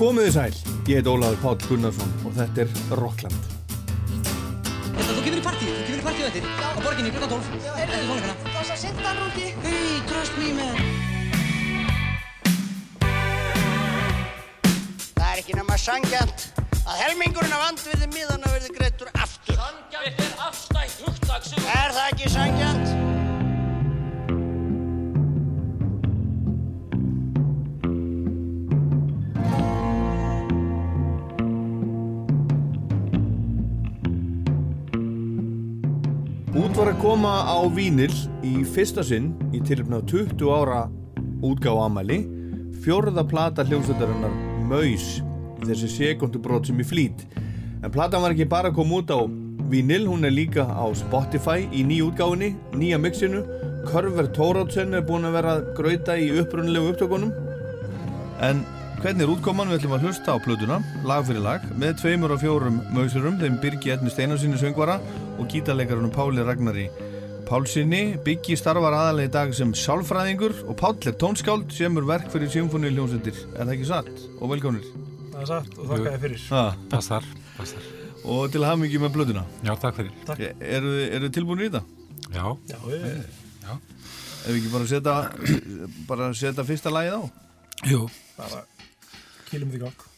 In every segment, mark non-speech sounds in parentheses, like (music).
Komiði sæl, ég heit Ólaður Páll Gunnarsson og þetta er Rockland. Þetta, þú kemur í partíu, þú kemur í partíu eftir á borginni klukkan 12. Já, heyrðu, Þetta er tónleikana. það var svo sindan úti. Hey, trust me man. Það er ekki nema sangjant að helmingurinn af andvirði miðana verði greittur aftur. Sangjant er afstætt hugtak sem Er það ekki sangjant? Var að koma á Vínil í fyrsta sinn í tilöfna 20 ára útgáfa amæli fjórða plata hljómsveitarinnar í þessi sekundubrót sem í flýt. En platan var ekki bara að koma út á Vínil, hún er líka á Spotify í nýju útgáfinni, nýja mixinu. Körver Tóráttsen er búin að vera að grauta í upprunlegu upptökunum. En hvernig er útkoman? Við ætlum að hlusta á plötuna, lag fyrir lag, með tveimur og fjórum mögsurum, þeim Birgi Edni Steinarsinni söngvara og gítarleikarunum Páli Ragnari Pálsinni. Biggi starfar aðalega í dag sem sálfræðingur og Páll er tónskáld sem er verk fyrir symfóni hljómsveitir. Er það ekki satt? Og velkomnir. Það er satt og þakka þér fyrir. Ha. Passar, passar. Og til að hafa mikið með plötuna. Já, takk fyrir. Takk. E- Eru eru þið tilbúin í þetta? Já, Já, ég, Ef við ekki bara setja, bara setja fyrsta lagið á? jú. bara kýlum því gang.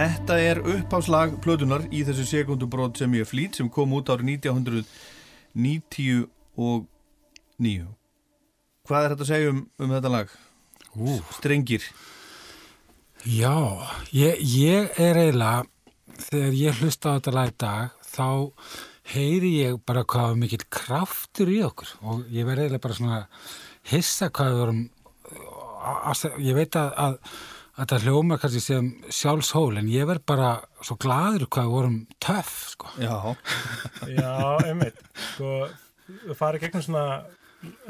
Þetta er uppháslag plötunar í þessu sekundubrót sem ég flýt sem kom út árið 1999. Hvað er þetta að segja um, um þetta lag? Ú, Strengir. já, ég, ég er eiginlega, þegar ég hlusta á þetta lag í dag, þá heyri ég bara hvað mikill kraftur í okkur og ég verði eiginlega bara svona hissa hvað við vorum, ég veit að, að þetta hljóma kannski sem sjálfshól en ég verð bara svo gladur hvað við vorum töff, sko. Já. (laughs) Já, einmitt. Sko, við farið gegnum svona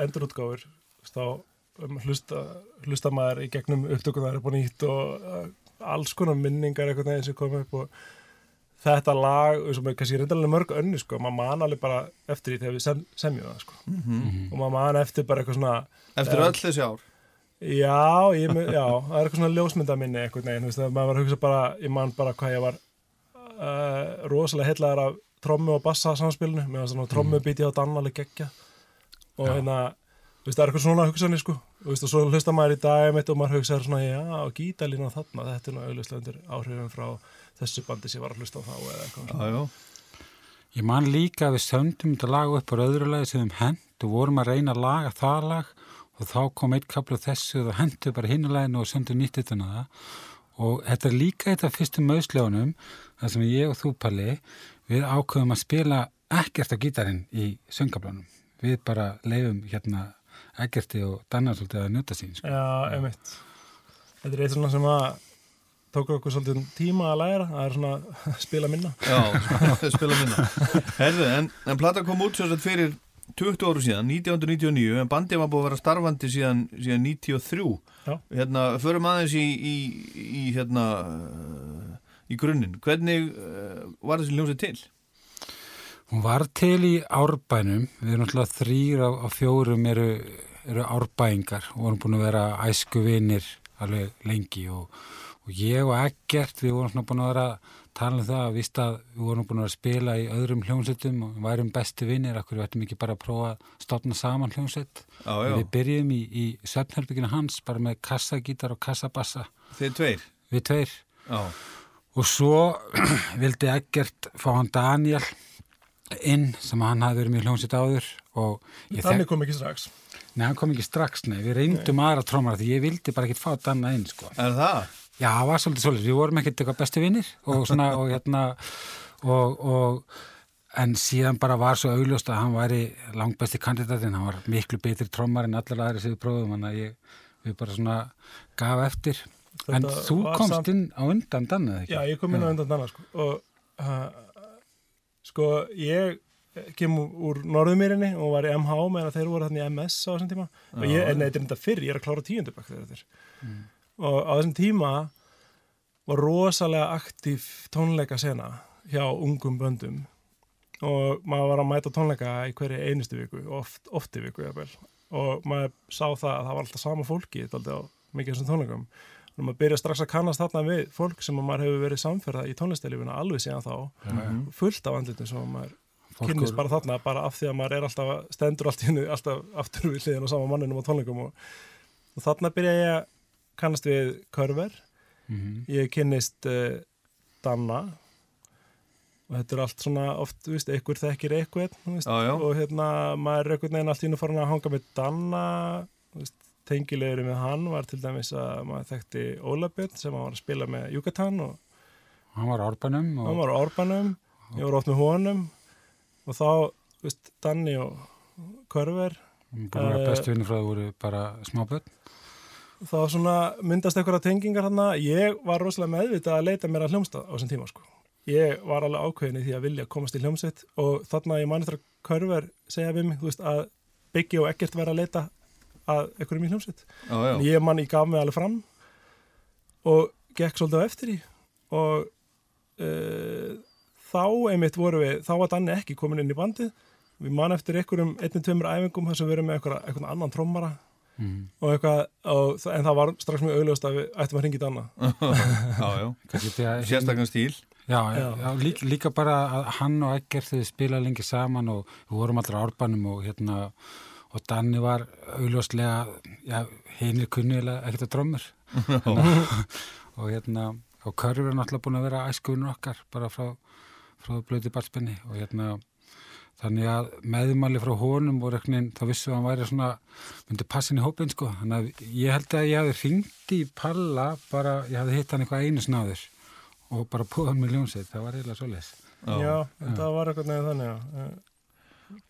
endurútgáfur, þá um, hlusta, hlusta maður í gegnum upptökunar upp og nýtt og uh, alls konar minningar einhvern veginn sem kom upp og þetta lag, sem er kannski reyndalega mörg önni, sko, maður man alveg bara eftir því þegar við sem, semjum það, sko. Og maður man eftir bara eitthvað svona Eftir öll þessi ár. Já, ég, já, það er eitthvað svona ljósmynda minni einhvern veginn, þú veist, að maður var að hugsa bara, ég man bara hvað ég var uh, rosalega heitlaður af trommu og bassa samspilinu, með svona trommu býti á dannaleg geggja og hérna, þú veist, það er eitthvað svona hugsanir sko, þú veist, og svo hlusta maður í dag mitt og maður hugsaður svona, já, og gítalína þarna, þetta er nú auðvitað undir áhrifum frá þessu bandi sem var að hlusta á þá eða eitthvað. Já, já. Ég man líka að við söndum þetta lag upp á öðru lagi sem við hend og vorum að reyna að laga það lag og þá kom eitt kaplu þessu og það hendu bara hinnuleginu og söndum nýtt þetta það og þetta er líka þetta fyrstu möðsljónum þar sem ég og þú Palli við ákveðum að spila ekkert á gítarinn í söngablanum við bara leifum hérna ekkerti og dannar svolítið að njóta sín sko. Já, einmitt. Þetta er eitt svona sem að tók okkur svolítið tíma að læra, það er svona (laughs) spila minna. Já, (laughs) spila minna. Herðu, en, en plata kom út svo sagt fyrir 20 áru síðan, 1999, en bandið var búið að vera starfandi síðan, síðan 93. Já. Hérna, förum aðeins í, í, í hérna, í grunninn. Hvernig uh, var þessi ljónsið til? Hún var til í árbænum, við erum náttúrulega þrýr á, á fjórum eru, eru árbæingar og vorum búin að vera æsku vinir alveg lengi og, og ég og Eggert við vorum svona búin að vera að tala um það að víst að við vorum búin að spila í öðrum hljómsveitum og værum besti vinir, akkur við ættum ekki bara að prófa að stofna saman já, Við byrjum í, í svefnherbygginu hans bara með kassagítar og kassabassa, þeir tveir. við tveir. Já, Og svo (clears throat) vildi Eggert fá hann Daniel inn sem hann hafði verið með hljómsitt áður og ég Þannig kom ekki strax. Nei, hann kom ekki strax, nei, við reyndum aðra trómara því ég vildi bara ekki fá Danna inn, sko. er það? Já, það var svolítið svolítið, við vorum ekkert eitthvað bestu vinnir og svona, og hérna, og, og, en síðan bara var svo augljóst að hann væri langbesti kandidatin, hann var miklu betri trómar en allar aðri sem við prófum, hann að ég, við bara svona gaf eftir. en Þetta þú var komst samt- inn á undan Danna? Já, ég kom inn á undan danna sko. og uh, sko ég kem úr Norðumýrinni og var í MH meðan þeir voru þannig í MS á þessum tíma og ég, en þetta er þetta fyrr, ég er að klára tíundabæk þegar þetta er og á þessum tíma var rosalega aktív tónleika sena hjá ungum böndum. Og maður var að mæta tónleika í hverju einustu viku, oft, oft í viku jafnvel. og maður sá það að það var alltaf sama fólki á mikið þessum tónleikum. Og maður byrja strax að kannast þarna við fólk sem að maður hefur verið samferða í tónlistelífuna alveg síðan þá. Fullt af andlitum sem að maður Fólk kynnist bara þarna bara af því að maður er alltaf stendur allt í hennu alltaf aftur við hliðin á sama manninum á tónleikum og, og þarna byrja ég að kannast við Körver Mhm. ég kynnist uh, Danna og þetta er allt svona oft, þú veist, einhver þekkir einhvern þú veist, Já, já. og hérna maður er einhvern veginn allt í hennu farin að hanga með Danna þú veist, tengilegur með hann var til dæmis að maður þekkti Ólabjörn sem var að spila með Yucatan og Hann var á árbænum og hann var Orbanum ég var oft með honum og þá, þú veist, Danni og Körver búin að bestu það voru bara smáböld. Þá svona myndast einhverja tengingar hann ég var rosalega meðvitað að leita mér að hljómsað á þessum tíma sko. ég var alveg ákveðin í því að vilja komast í hljómsveit og þarna ég mani eftir að Körver segja við mig, þú veist, að Biggi og ekkert vera að leita að einhverjum í hljómsveit. Já. en ég man, ég gaf mig alveg fram og gekk svolítið á eftir í og uh, þá einmitt voru við, þá var Danni ekki komin inn í bandið. Við man eftir einhverjum einnig tveimur æfingum þar sem við erum með einhverja, einhvern annan trommara Mm. og eitthvað, og, en það var strax mjög augljóst að við ættum að ringa í Danna (laughs) já, já. Kannski því að- Sérstakann stíl. Já, já. Já. líka, líka bara að hann og Eggert þau spila lengi saman og við vorum allra árbænum og hérna og Danni var augljóslega já, hinir kunnilega ekkert að drömmur (laughs) og hérna og Körfur er náttúrulega búin að vera æskuvinur okkar bara frá, frá blöti barnspenni og hérna þannig að meðmæli frá honum og reknin þá vissu að hann væri svona myndi passin í hópin sko þannig að ég held að ég hefði hringt í Palla bara, ég hefði hitt hann eitthvað einu snáður og bara púið hann með ljónsveit, það var eiginlega svoleiðis Já, en það var eitthvað nefnir þannig, já. Eh,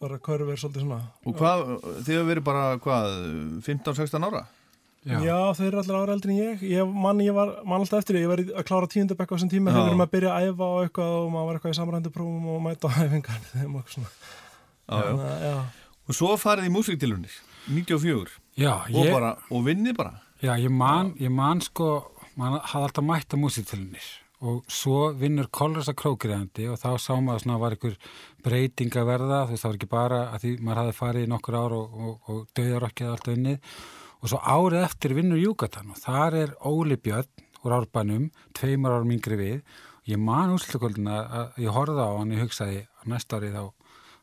Bara körfi er svolítið svona. Og hvað, þið hefur verið bara, hvað, 15-16 ára? Já. þau eru allir ára eldri en ég. Ég man, ég var, man alltaf eftir því, ég var að klára tíundabekk á þessum tíma Já. þegar að byrja að æfa og eitthvað og maður var eitthvað í samrændi prófum og mæta á (laughs) æfingar þeim og eitthvað svona. Já, já. Já. Og svo farið í músiktilunir, 94, Já, og ég, bara, og vinnið bara. já, ég man, ég man sko, man hafði alltaf mætt að músitilunir og svo vinnur Kolrasa krókriðandi og þá sá maður svona að var einhver breyting að verða, þú veist, það var ekki bara að því maður hafði farið í nokkur ár og, og, og döðarokkið allt unnið og svo árið eftir vinnur Júkatan og þar er Óli Björn úr árbænum, tveimur árum yngri við. Og ég man úrslutkvöldina að ég horfði á hann og hugsaði að næsta árið þá,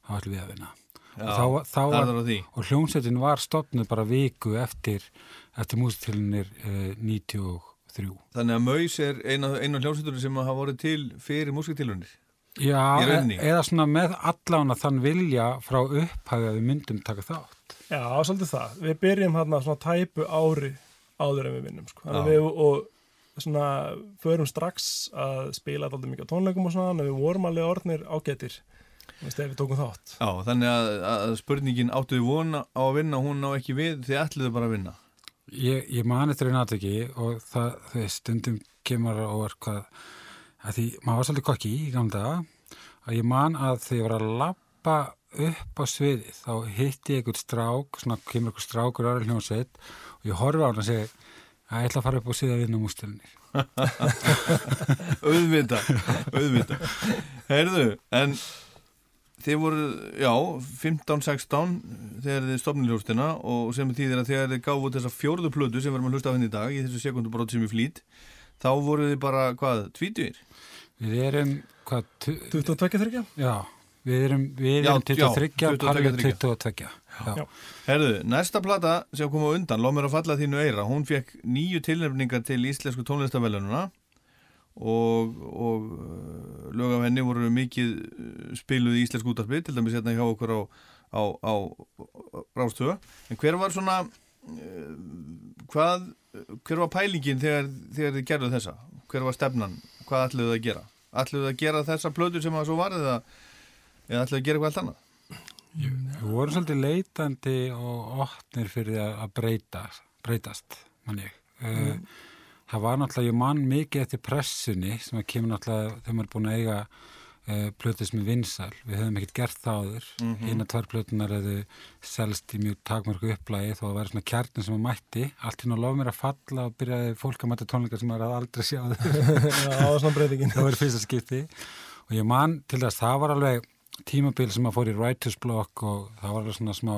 þá ætlum við að vinna. Og þá, þá var, og hljómsveitin var stopnuð bara viku eftir eftir músitilunir eh, 93 Þannig að Maus er eina, eina hljómsveitur sem hafa voruð til fyrir músiktilunir. Já, e eða svona með allána þann vilja frá upphæði að við myndum taka þátt Já, svolítið það. Við byrjum hérna svona tæpu ári áður en við vinnum, sko. Þannig við og svona förum strax að spila alltaf mikið á tónleikum og svona, en við vorum alveg orðnir ágætir, þú veist, ef við tókum þátt. Já, þannig að, að spurningin áttuði vona á að vinna, hún á ekki við, þið ætluðu bara að vinna. Ég, ég mani þetta einu aðtöki og það, veist, stundum kemur á orð hvað, að því maður var svolítið kokki í gamla að ég man að þegar ég var að lappa upp á sviði, þá hitti ég einhvern strák, svona kemur einhvern strákur aðra hljómsveit og ég horfi á hann og segi að ég ætla að fara upp á sviði að vinna mústilunir. (laughs) auðvita, auðvita. Heyrðu, en þið voru, já, 15-16 þegar þið stopnið ljóstina og sem þýðir að þegar þið gáfu út þessa fjórðu plötu sem við erum að hlusta af henni í dag, í þessu sekundubrót sem við flýt, þá voru þið bara, hvað, tvítugir? Við erum, hvað, tu- 22 þryggja? já, við erum, við Já, erum 23, já, 22, Palli 23. 22. Já. Já. Herðu, næsta plata sem kom á undan, Lóð mér að falla þínu eira, hún fekk nýju tilnefningar til íslensku tónlistavellununa og, og uh, lög af henni voru mikið uh, spiluð í íslensku útarpi, til dæmis hérna hjá okkur á, á, á Rástöða. En hver var svona, uh, hvað, hver var pælingin þegar, þegar þið gerðu þessa? Hver var stefnan? Hvað ætluðu þið að gera? Ætluðu þið að gera þessa plötu sem að svo var eða, eða ætluðu að gera eitthvað allt annað? Við vorum svolítið leitandi og opnir fyrir að að breyta, breytast, mann ég. Mm. Það var náttúrulega, ég man mikið eftir pressunni sem að kemur náttúrulega þegar maður er búin að eiga uh, plötus með vinsæl. Við höfum ekkert gert það áður. Mm -hmm. Hina tvær plötunar hefðu selst í mjög takmörku upplægi þó að vera svona kjarnin sem að mætti. Allt hérna lof mér að falla og byrjaði fólk að mæta tónleika sem maður aldrei sjáð. (laughs) Já, það var (laughs) það fyrsta skipti og ég man til þess það var alveg tímabil sem að fór í writer's block og það var alveg svona smá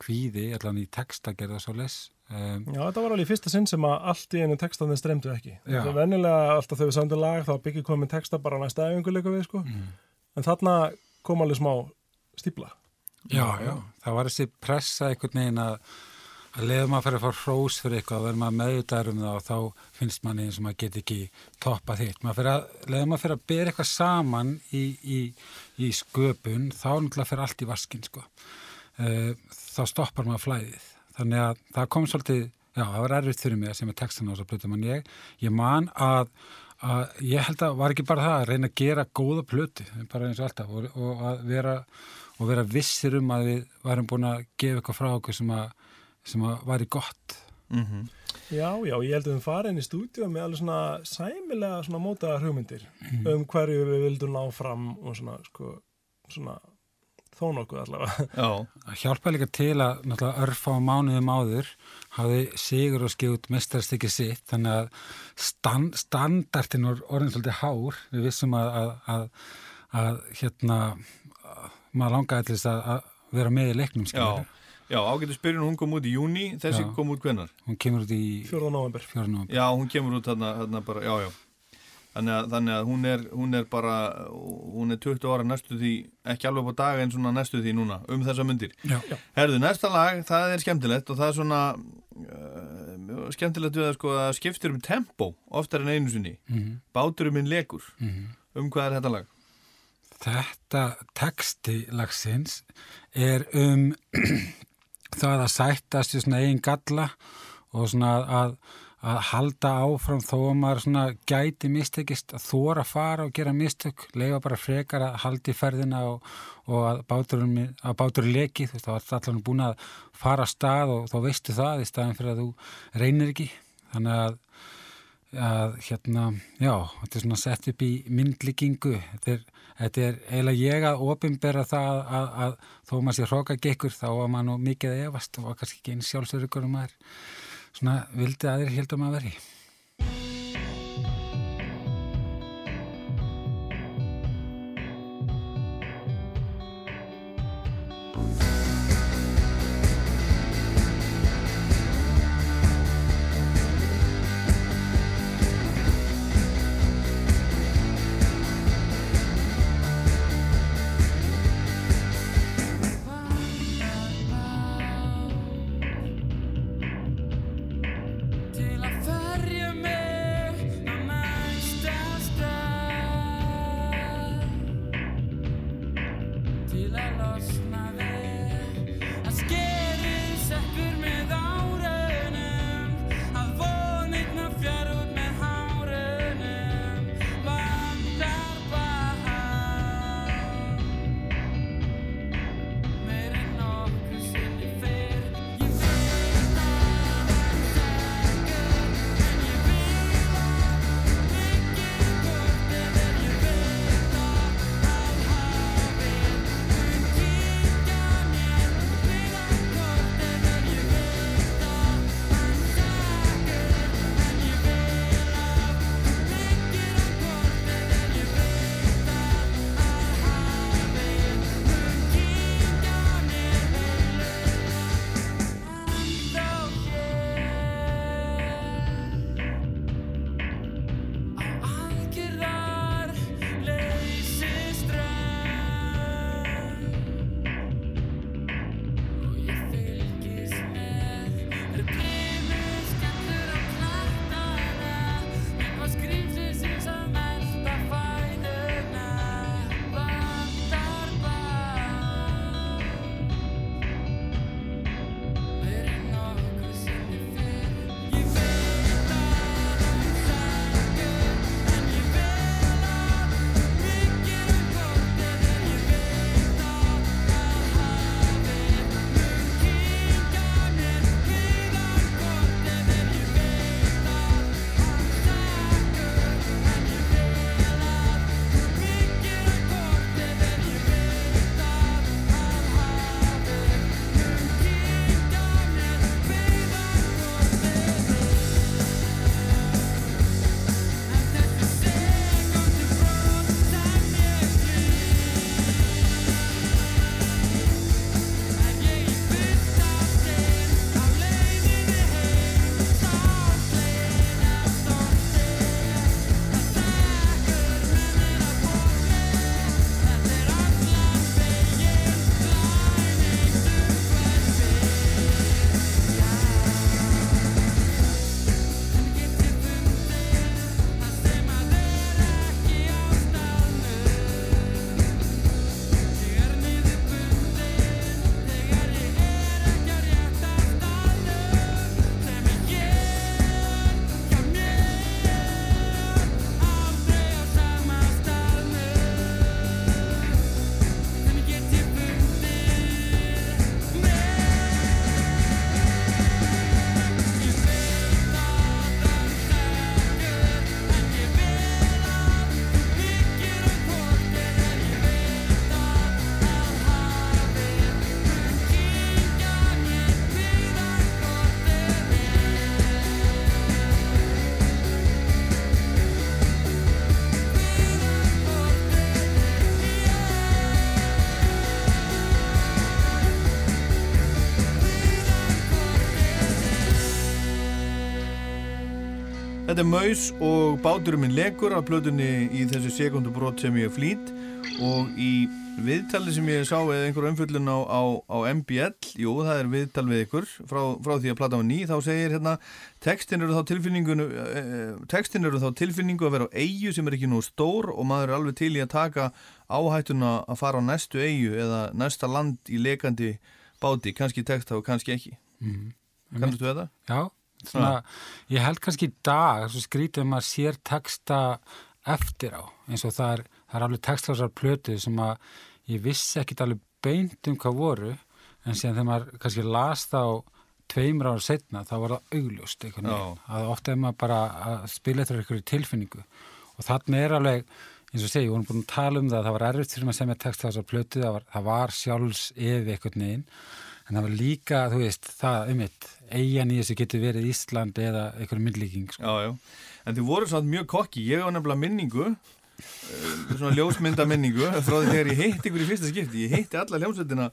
kvíði allan í texta gerða svo les um, Já, þetta var alveg í fyrsta sinn sem að allt í einu textaðin streymdu ekki. Það er venjulega alltaf þegar við söndum lag þá byggir komin texta bara næsta æfingu líka við, sko. En þarna kom alveg smá stípla. já, já, það var þessi pressa einhvern veginn að að leiðum að fyrir að fá hrós fyrir eitthvað verður maður meðvitaður um það og þá finnst manni eins og maður get ekki toppa þitt. Maður að, leiðum að fyrir að bera eitthvað saman í, í, í sköpun, þá náttúrulega fyrir allt í vaskin, sko. Uh, þá stoppar maður flæðið. Þannig að það kom svolítið, já, það var erfitt fyrir mig að sem er textan á þess að plötu, menn ég, ég man að, að ég held að var ekki bara það að reyna að gera góða plötu, bara eins og alltaf, og, og að vera, vera vissir um að við varum búin að gefa eitthvað frá okkur sem að sem að væri gott. Mm Já, já, ég held að við farið inn í stúdíu með alveg svona sæmilega svona mótaðar hugmyndir um hverju við vildum ná fram og svona, sko, svona þó nokkuð allavega. Já, að hjálpa líka til að náttúrulega örfa á mánuðum áður hafði Sigur og skjótt mestarstykki sitt þannig að stand, standartin var orðin svolítið hár. Við vissum að, að, að, að hérna að maður langaði til þess að, að vera með í leiknum já, skilur. Já, ágættu spyrjun, hún kom út í júni, þessi Já. kom út hvenar? hún kemur út í 4. november. fjórnum Já, hún kemur út þarna, þarna bara, já, já. Þannig að, þannig að hún, er, hún er bara, hún er 20 ára næstu því, ekki alveg á dag en svona næstu því núna, um þessa myndir. Já. Herðu, næsta lag, það er skemmtilegt og það er svona, uh, mjög skemmtilegt við að sko að skiptir um tempo oftar en einu sinni Báturum minn legur um hvað er þetta lag? Þetta texti lagsins er um það að sættast í svona eigin galla og svona að, að halda áfram þó að maður svona gæti mistekist að þóra að fara og gera mistök, leifa bara frekar að haldi ferðina og, og að báturinn, að báturinn leki, þú veist, þá er allan búin að fara af stað og þá veistu það í staðin fyrir að þú reynir ekki, þannig að að hérna, já, þetta er svona sett upp í myndlíkingu. Þetta er, þetta er eiginlega ég að opinbera það að, að þó maður sé hróka gekkur þá var maður nú mikið að efast og kannski ekki eins sjálfsörugur og maður svona vildi aðrir heldum að veri Þetta er Maus og báturum minn legur á plötunni í þessu sekundubrót sem ég flýt og í viðtalið sem ég sá eða einhver umfjöllun á, á, á MBL, jú, það er viðtal við ykkur frá, frá því að plata var ný, þá segir hérna, textin eru þá tilfinningu eh, textin eru þá tilfinningu að vera á eigu sem er ekki nú stór og maður er alveg til í að taka áhættuna að fara á næstu eigu eða næsta land í lekandi báti, kannski texta og kannski ekki Mhm. Kannastu þetta? Já, svona, ég held kannski í dag, skrítið maður sér texta eftir á, eins og það er, það er alveg textlásar plötu sem að ég vissi ekkit alveg beint um hvað voru, en síðan þegar maður kannski las þá tveimur ára setna, þá var það augljóst einhvern veginn, að ofta er maður bara að spila eftir einhverju tilfinningu. Og þarna er alveg, eins og segi, við vorum búin að tala um það, það var erfitt fyrir maður að semja texta þessar plötu, það var, það var sjálfs yfir einhvern veginn, en það var líka, þú veist, það um eitt, eigin í þessu getur verið Ísland eða einhverju myndlíking, sko. Já, já. En þið voru samt mjög kokki. Ég var nefnilega minningu, eh, svona ljósmynda minningu, (laughs) frá því þegar ég heitti ykkur í fyrsta skipti. Ég heitti alla hljómsveitina.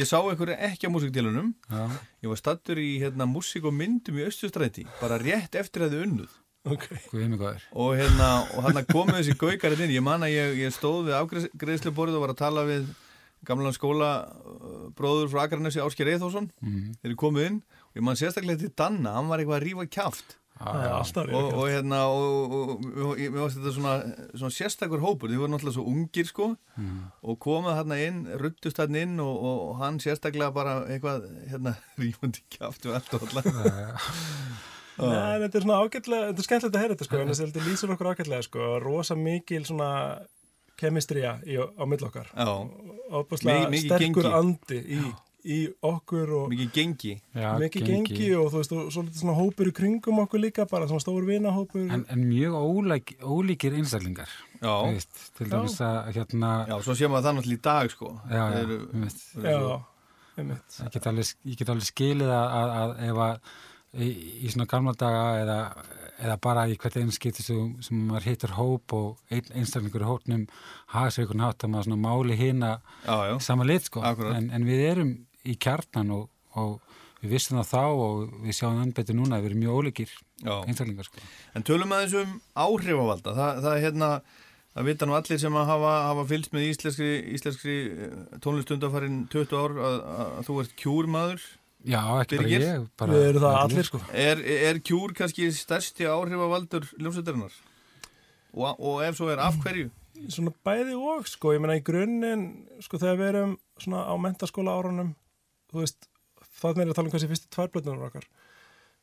Ég sá ykkur ekki á músikdélunum. Já, Ég var stattur í hérna, músik og myndum í Östustræti, bara rétt eftir að þið unnuð. Ok. guðið mig góður. Og hérna, og hann komu þessi gaukar inn. Ég man að ég, ég stóð við afgreðsluborðið og var að tala við gamlan skóla bróður frá Akranesi Ásker Eithósson. Mm. Þeir eru komið inn ég man sérstaklega til Danna, hann var eitthvað að rífa alltaf og, og hérna og, og, og, og ég- varst þetta svona, svona sérstakur hópur, þið voru náttúrulega svo ungir sko. Og komað hérna inn, ruttust hérna inn og, og, og hann sérstaklega bara eitthvað hérna (laughs) rífandi kjáft við allt og allar (laughs) Nei, þetta er svona ágætlega, þetta er skemmtilegt að heyra þetta sko, en þetta lýsir okkur ágætlega sko, rosa mikil svona kemistrija í, á mill okkar. Já, Ábúrslega Mikið- mikið sterkur gengi. andi í, í okkur og mikið gengi. Já, mikið gengi, og þú veist, og svo litið svona hópur í kringum okkur líka, bara svona stór vinahópur. En, en mjög ólæk, ólíkir einstaklingar, veist, til dæmis að hérna, já, svo séum við það náttúrulega í dag sko. Já, veist, Já, einmitt. ég get alveg, ég get alveg skilið að, að, að ef að í, í svona gamla daga eða, eða bara í hvert einu skipti sem, sem maður hittur hóp og ein, einstaklingur í hópnum hafa sér einhvern hátt að maður svona máli hina Já, já, sama lit sko. En, en við erum í kjarnan og, og við vissum það þá og við sjáum enn betur núna að við erum mjög ólíkir já einstaklingar sko En tölum aðeins um áhrifavalda. Þa, það er hérna, það vita nú allir sem að hafa, hafa fylgst með íslenskri, íslenskri tónlistundafarin 20 ár að, að, að þú ert kjúrmaður. Já, ekki bara Birgir? ég bara, Við erum það allir sko. Er, er kjúr kannski stærsti áhrifavaldur ljómsveitarinnar? Og, og ef svo er af hverju? Svona bæði og sko, ég meina í grunninn, sko þegar við erum svona á mentaskóla árunum, þú veist, það er að tala um sé fyrstu tværblötunar okkar.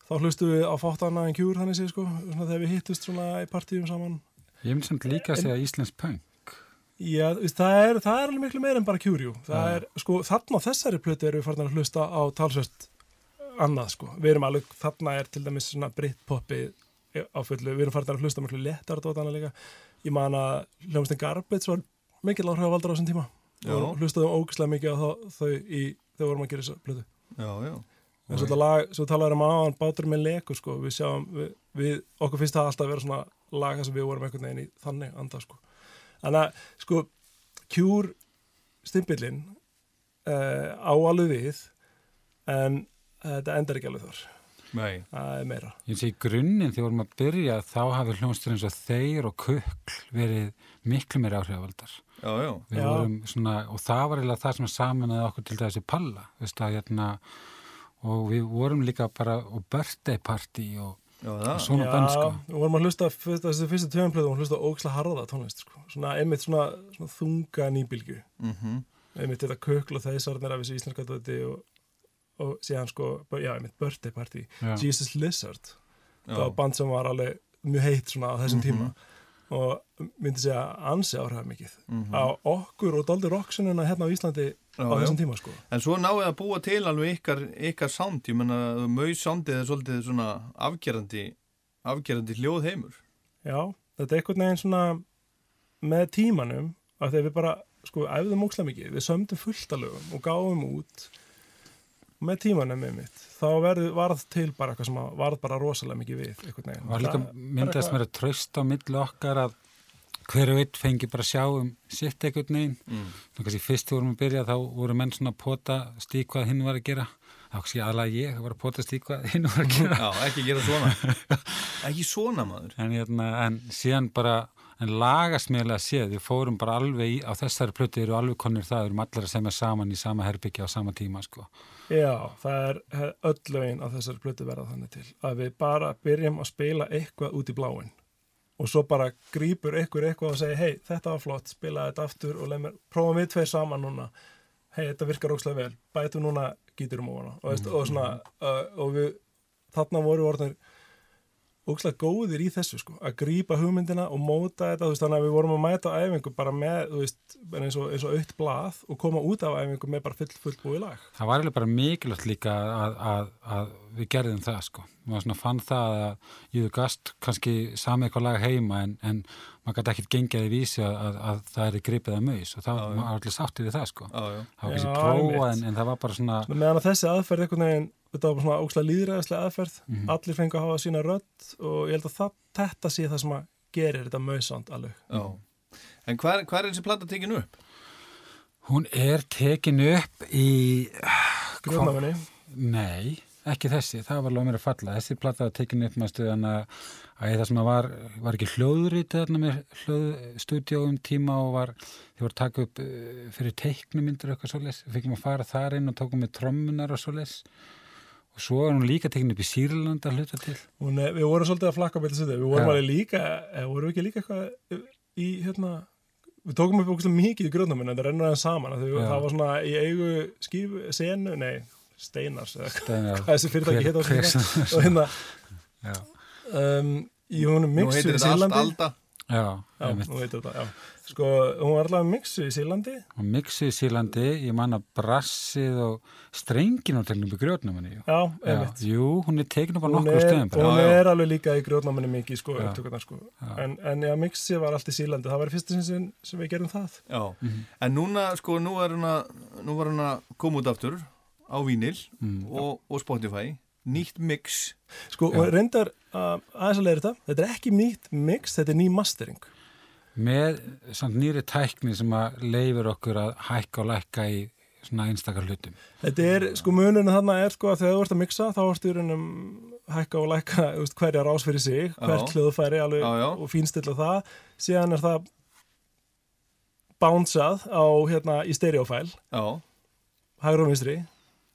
Þá hlustum við á fátt annað en kjúr þannig sé sko, svona þegar við hittust svona í partíum saman. Ég myndi samt líka að segja Íslands punk Já, það er, það er alveg miklu meira en bara kjúrjú. Það er, sko, þarna á þessari plötu erum við farin að hlusta á talsvert annað, sko. Við erum alveg, þarna er til dæmis svona brittpoppi á fullu, við erum farin að hlusta miklu léttar og annað líka. Ég man að hljómsnið Garbage var mikil áhrifavaldar á þessum tíma Já. og hlustaðum ógislega mikið á þau í, þegar við vorum að gera þessa plötu. Já, já. En svo þetta lag, svo talaður um aðan bátur með leku, sko, við sjáum, við, við, okkur finnst það alltaf að vera svona lag þar sem við vorum einhvern veginn í þannig anda, sko. Þannig að, sko, Cure stimpillin uh, á alveg við, en þetta endar ekki alveg þar. Nei. Það er meira. Ég sé í grunninn þegar vorum að byrja þá hafi hljómsdur eins og þeir og kukl verið miklu meira áhrifavaldar. Já, já. Vorum svona, og það var eiginlega það sem saminaði okkur til þessi palla, veist að hérna, og við vorum líka bara, og birthday party og, Já, og svona bönn sko. við vorum að hlusta, þessi fyrstu töfumplöðu, hún hlusta ógislega harða tónlist, sko. Svona, einmitt svona, svona þunga nýbylgu. Mm einmitt þetta kökl og þeisarnir af þessu íslenska döti og, og síðan sko, já, einmitt birthday party Já. Jesus Lizard það var band sem var alveg mjög heitt svona á þessum Mhm. tíma og myndi segja ansi áhrif mikið Mhm. á okkur og daldi rocksununa hérna á Íslandi Já, á þessum tíma sko En svo náðu að búa til alveg ykkar, ykkar sound, ég menna maus soundið er svolítið svona afgerandi, afgerandi hljóð heimur. já, þetta er einhvern veginn svona með tímanum að þegar við bara, sko, æfðum ókslega mikið við sömdum fullt lögum og gáum út með tímanum með mitt þá verð, varð til bara eitthvað sem að varð bara rosalega mikið við Var líka myndast mér að trösta á milli okkar að hver og einn fengi bara að sjá um sitt einhvern veginn. Mm. Þannig kannski fyrst vorum við að byrja þá voru menn svona að pota stík hvað hinn var að gera. þá kannski aðlega ég var að pota stík hvað hinn var að gera. Já, ekki gera svona (laughs) Ekki svona maður En, hérna, en síðan bara, en lagasmjölega séð, við fórum bara alveg í, á þessari plötu eru alveg konir það, við erum allir að semja saman í sama herbyggja á sama tíma, sko. Já, það er öll lögin á þessari plötu verða þannig til að við bara byrjum að spila eitthvað út í bláin og svo bara grípur ykkur eitthvað og segir hei, þetta var flott, spila þetta aftur og mér, prófum við tveir saman núna. Hei, þetta virkar ókslega vel, bætu núna gíturum ofana og, veist, og svona uh, og við, þarna voru við ókslega góðir í þessu sko, að grípa hugmyndina og móta þetta, þú veist, þannig að við vorum að mæta á æfingu bara með, þú veist, eins og, eins og aukt blað og koma út af æfingu með bara full, full búið lag. Það var alveg bara mikilvægt líka að, að, að við gerðum það sko. Maður svona fann það að Júðu Gast kannski sami eitthvað laga heima en, en maður gæti ekkert gengið í vísi að, að, að það er gripið að maus og það var allir sáttið við það sko. Já, já. Það var Já, kannski prófa en, en það var bara svona, meðan að þessi aðferð einhvern veginn, þetta var bara svona ókslega líðræðislega aðferð, Mhm. allir fengu að hafa sína rödd og ég held að það, þetta sé það sem að gerir þetta mausand alveg. Já. En hvað er þessi plata tekinu upp? hún er tekin upp í... Grjónamunni, Nei, ekki þessi, það var alveg mér að falla. Þessi platta var tekin upp með stuðan að, að það sem var, var ekki hljóðrít þarna með hljóðstúdíó um tíma og var, þið voru taka upp uh, fyrir teiknumyndur og eitthvað svoleiðis. Við fekkum að fara þar inn og tókum með trommunar og svoleiðis. Og svo er hún líka tekin upp í Sýrland að hluta til. hún er, við vorum svolítið að flakka með þessu við vorum Já. alveg líka, eða vorum við ekki líka eitthvað í hérna, við tókum upp ókslega mikið í grjónamunni en það rennur aðeins saman, það var svona í eigu skífu, senu, nei, steinars, Steinar- (laughs) hvað þessi fyrirtæki heita á og hérna, Já, um, í honum Nú mixu í. Alda já, Já, einmitt. nú heitir þetta, já. Sko, hún var allavega mixu í Sýrlandi Og mixið í Sýrlandi, ég man að brassið og strengin á tegnum í jú, hún er tekin upp á er, stöðum bara. hún Já, já. er alveg líka í grjótnáminni mikið, sko, sko. En, en já, mixi var allt í Sýrlandi. Það var sinn sem, við gerum það. Já, en núna sko, nú er nú var hún að koma út aftur á Vínil og, og Spotify nýtt mix Sko, og reyndar uh, aðeins að leira þetta. Þetta er ekki nýtt mix, þetta er ný mastering. með samt nýri tækni sem að leifir okkur að hækka og lækka í svona einstakar hlutum. Þetta er, sko, munurinn þarna er, sko, að þegar þú ert að mixa, þá ertu í raunum hækka og lækka, veist, hverja rás fyrir sig, hvert hljóðfæri alveg Já, já. og fínstilla það. Síðan er það bounsað á, hérna, í stereofæl. Já, hægur og vinstri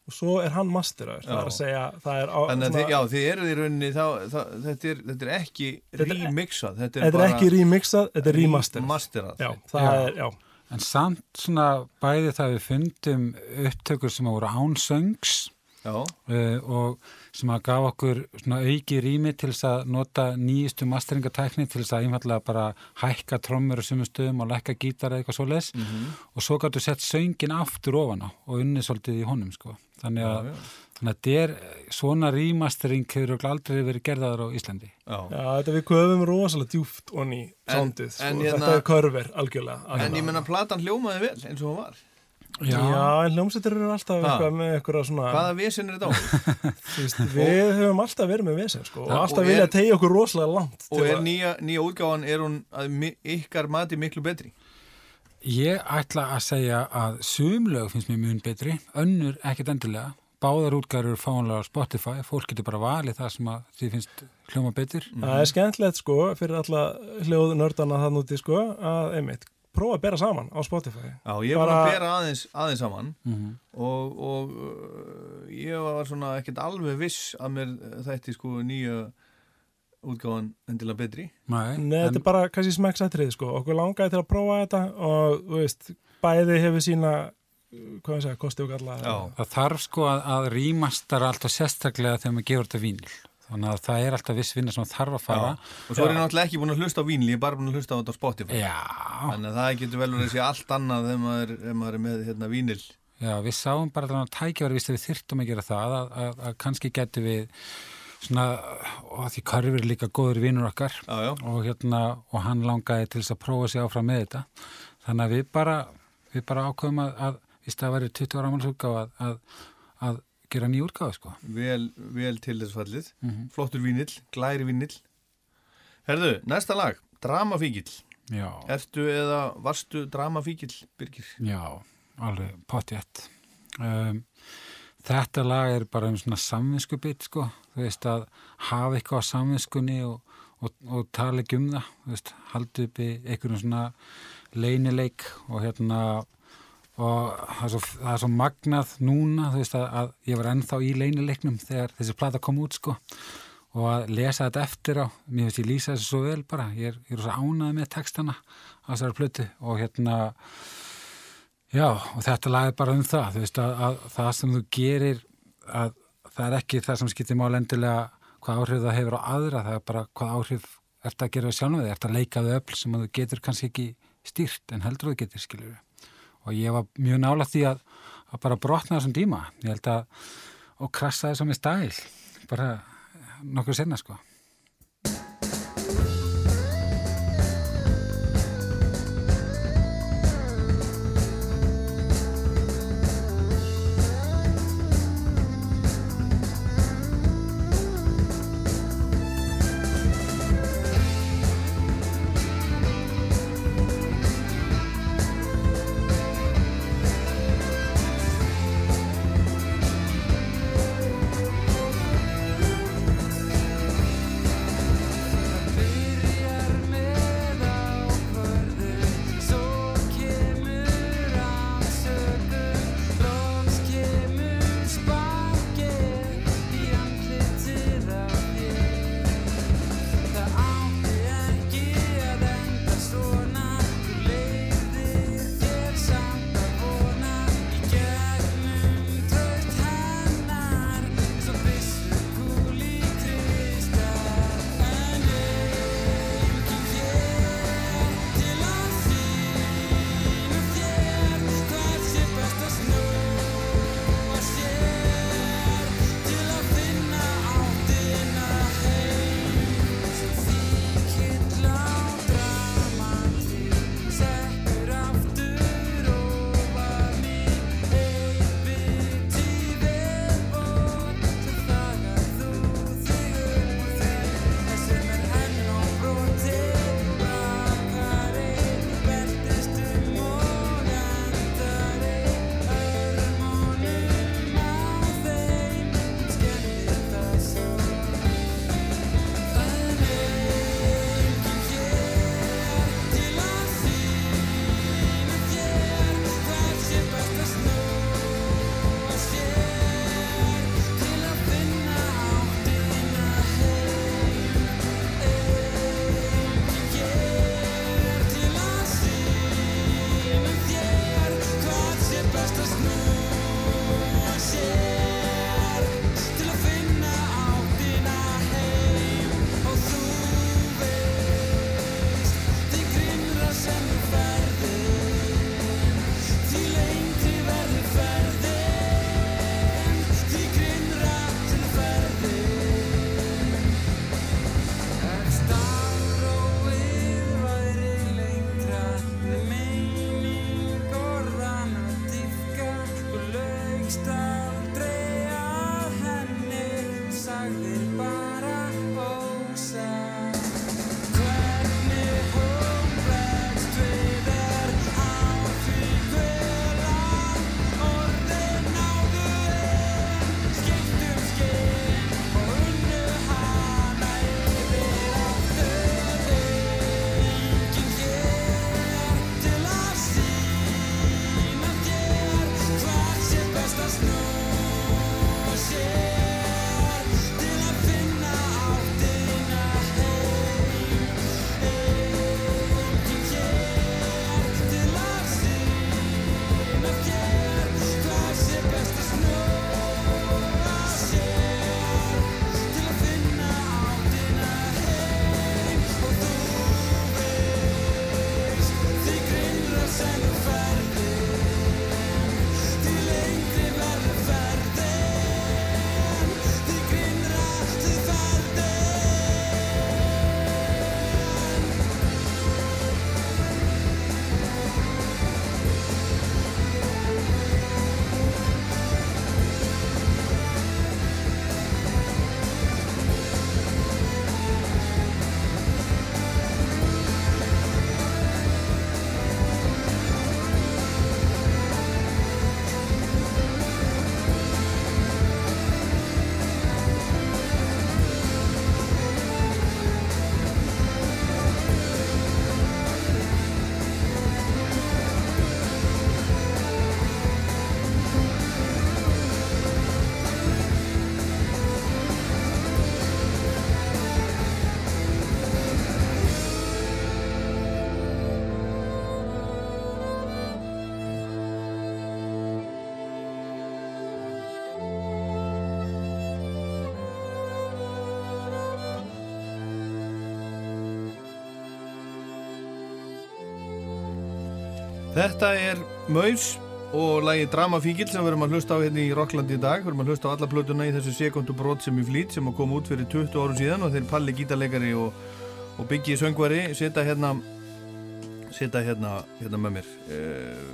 og svo er hann masteraður það er að segja, það er á, þannig að svona- þið, já, þið eruð í rauninni þá, það, þetta, er, þetta er ekki Þetta er- remixað þetta er, þetta er ekki remixað, þetta er remasterað. já, það Já. er, já, En samt svona bæði það við fundum upptökur sem voru án söngs Já, uh, og sem að gaf okkur svona auki rými til þess að nota nýjustu masteringatækni til þess að einfallega bara hækka trommur á sumum stöðum og lækka gítara eitthvað svo leis og svo gætu sett söngin aftur ofan á og unni svolítið í honum sko. Þannig að, já. þannig að þetta er svona rýmastering hefur aldrei verið gerðaður á Íslandi. já. já, þetta við köfum rosalega djúft onni sándið, sko, en hérna- þetta er körver algjörlega, En ég algjörlega. menna platan hljómaði vel eins og hún var já, en hljómsveitir eru alltaf Ha. eitthvað með eitthvað svona Hvaða vesen er þetta á? (laughs) við höfum alltaf verið með vesen sko, og Já, alltaf og vilja er- tegja okkur rosalega langt Og er nýja, nýja útgáfan, er hún að ykkar mati miklu betri? Ég ætla að segja að sumlög finnst mér mjög betri, önnur ekkert endilega. Báðar útgæður eru fáanlega á Spotify, fólk getur bara valið það sem að því finnst hljóma betur. það er skemmtilegt sko fyrir alla hljóðnördana það núti sko að einmitt, prófa að bera saman á Spotify Já, ég var Bara- að bera aðeins, aðeins saman Mhm. og, og uh, ég var svona ekkert alveg viss að mér þætti sko nýja útgáfan endilega betri. Nei, Nei, þetta er bara kannski smekksatrið sko. okkur langaði til að prófa þetta og þú veist, bæði hefur sína hvað ég segja, kosti og galla Já. það þarf sko að, að rýmastara alltaf sérstaklega þegar maður gefur þetta vínil. Þannig að það er alltaf viss vinna sem þarf að fara. Og svo er ég náttúrulega ekki búin að hlusta á vínli, ég er bara búin að hlusta á þetta á Spotify. Já, Þannig að það getur vel verið að sé allt annað þegar maður, maður er með hérna vínil. já, við sáum bara þannig að tækjaður við þyrftum að gera það, að, að, að kannski getur við svona, og því Karfi er líka góður vinnur okkar Já, já. og hérna, og hann langaði til þess að prófa sig áfram með þetta. Þannig að við bara, við bara ákveðum að, að í stað að verið 20 ára ámælsúrgáð að, að, að gera ný úrgáð, sko. Vel, vel til þess fallið. Flottur vínill, glæri vínill. Herðu, næsta lag, Dramafíkill. Já, Ertu eða varstu dramafíkil, Birgir? já, alveg pottjætt. Um, þetta lag er bara um svona samvinskubit, sko. Þú veist að hafa eitthvað á samvinskunni og, og, og tala ekki um það. Þú veist, haldi upp í einhverjum svona leynileik og hérna og það er, svo, það er svo magnað núna, þú veist að, að ég var ennþá í leynileiknum þegar þessi plata kom út, sko og að lesa þetta eftir á mér finnst ég lýsa þessu svo vel bara ég er, ég er svo ánæði með textana á þessari plötu og hérna já, og þetta lag er bara um það þú veist að, að það sem þú gerir að það er ekki það sem skiptir mál endilega hvað áhrif það hefur á aðra það er bara hvað áhrif ert að gera sjálf með þig, ert að leika við öll sem að þú getur kannski ekki stýrt en heldur þú getur skilur og ég var mjög nála því að, að bara brotna þessum tíma. Ég held að og krasa þessum í stæl bara nokkuð senna sko Þetta er Maus og lagi Dramafíkil sem við erum að hlusta á hérna í Rocklandi í dag. Við erum að hlusta á alla plötuna í þessu sekundu brot sem í flýt sem kom út fyrir 20 árum síðan og þeir Palli gítarleikari og, og Biggi söngvari setja hérna setja hérna, hérna með mér. Eh,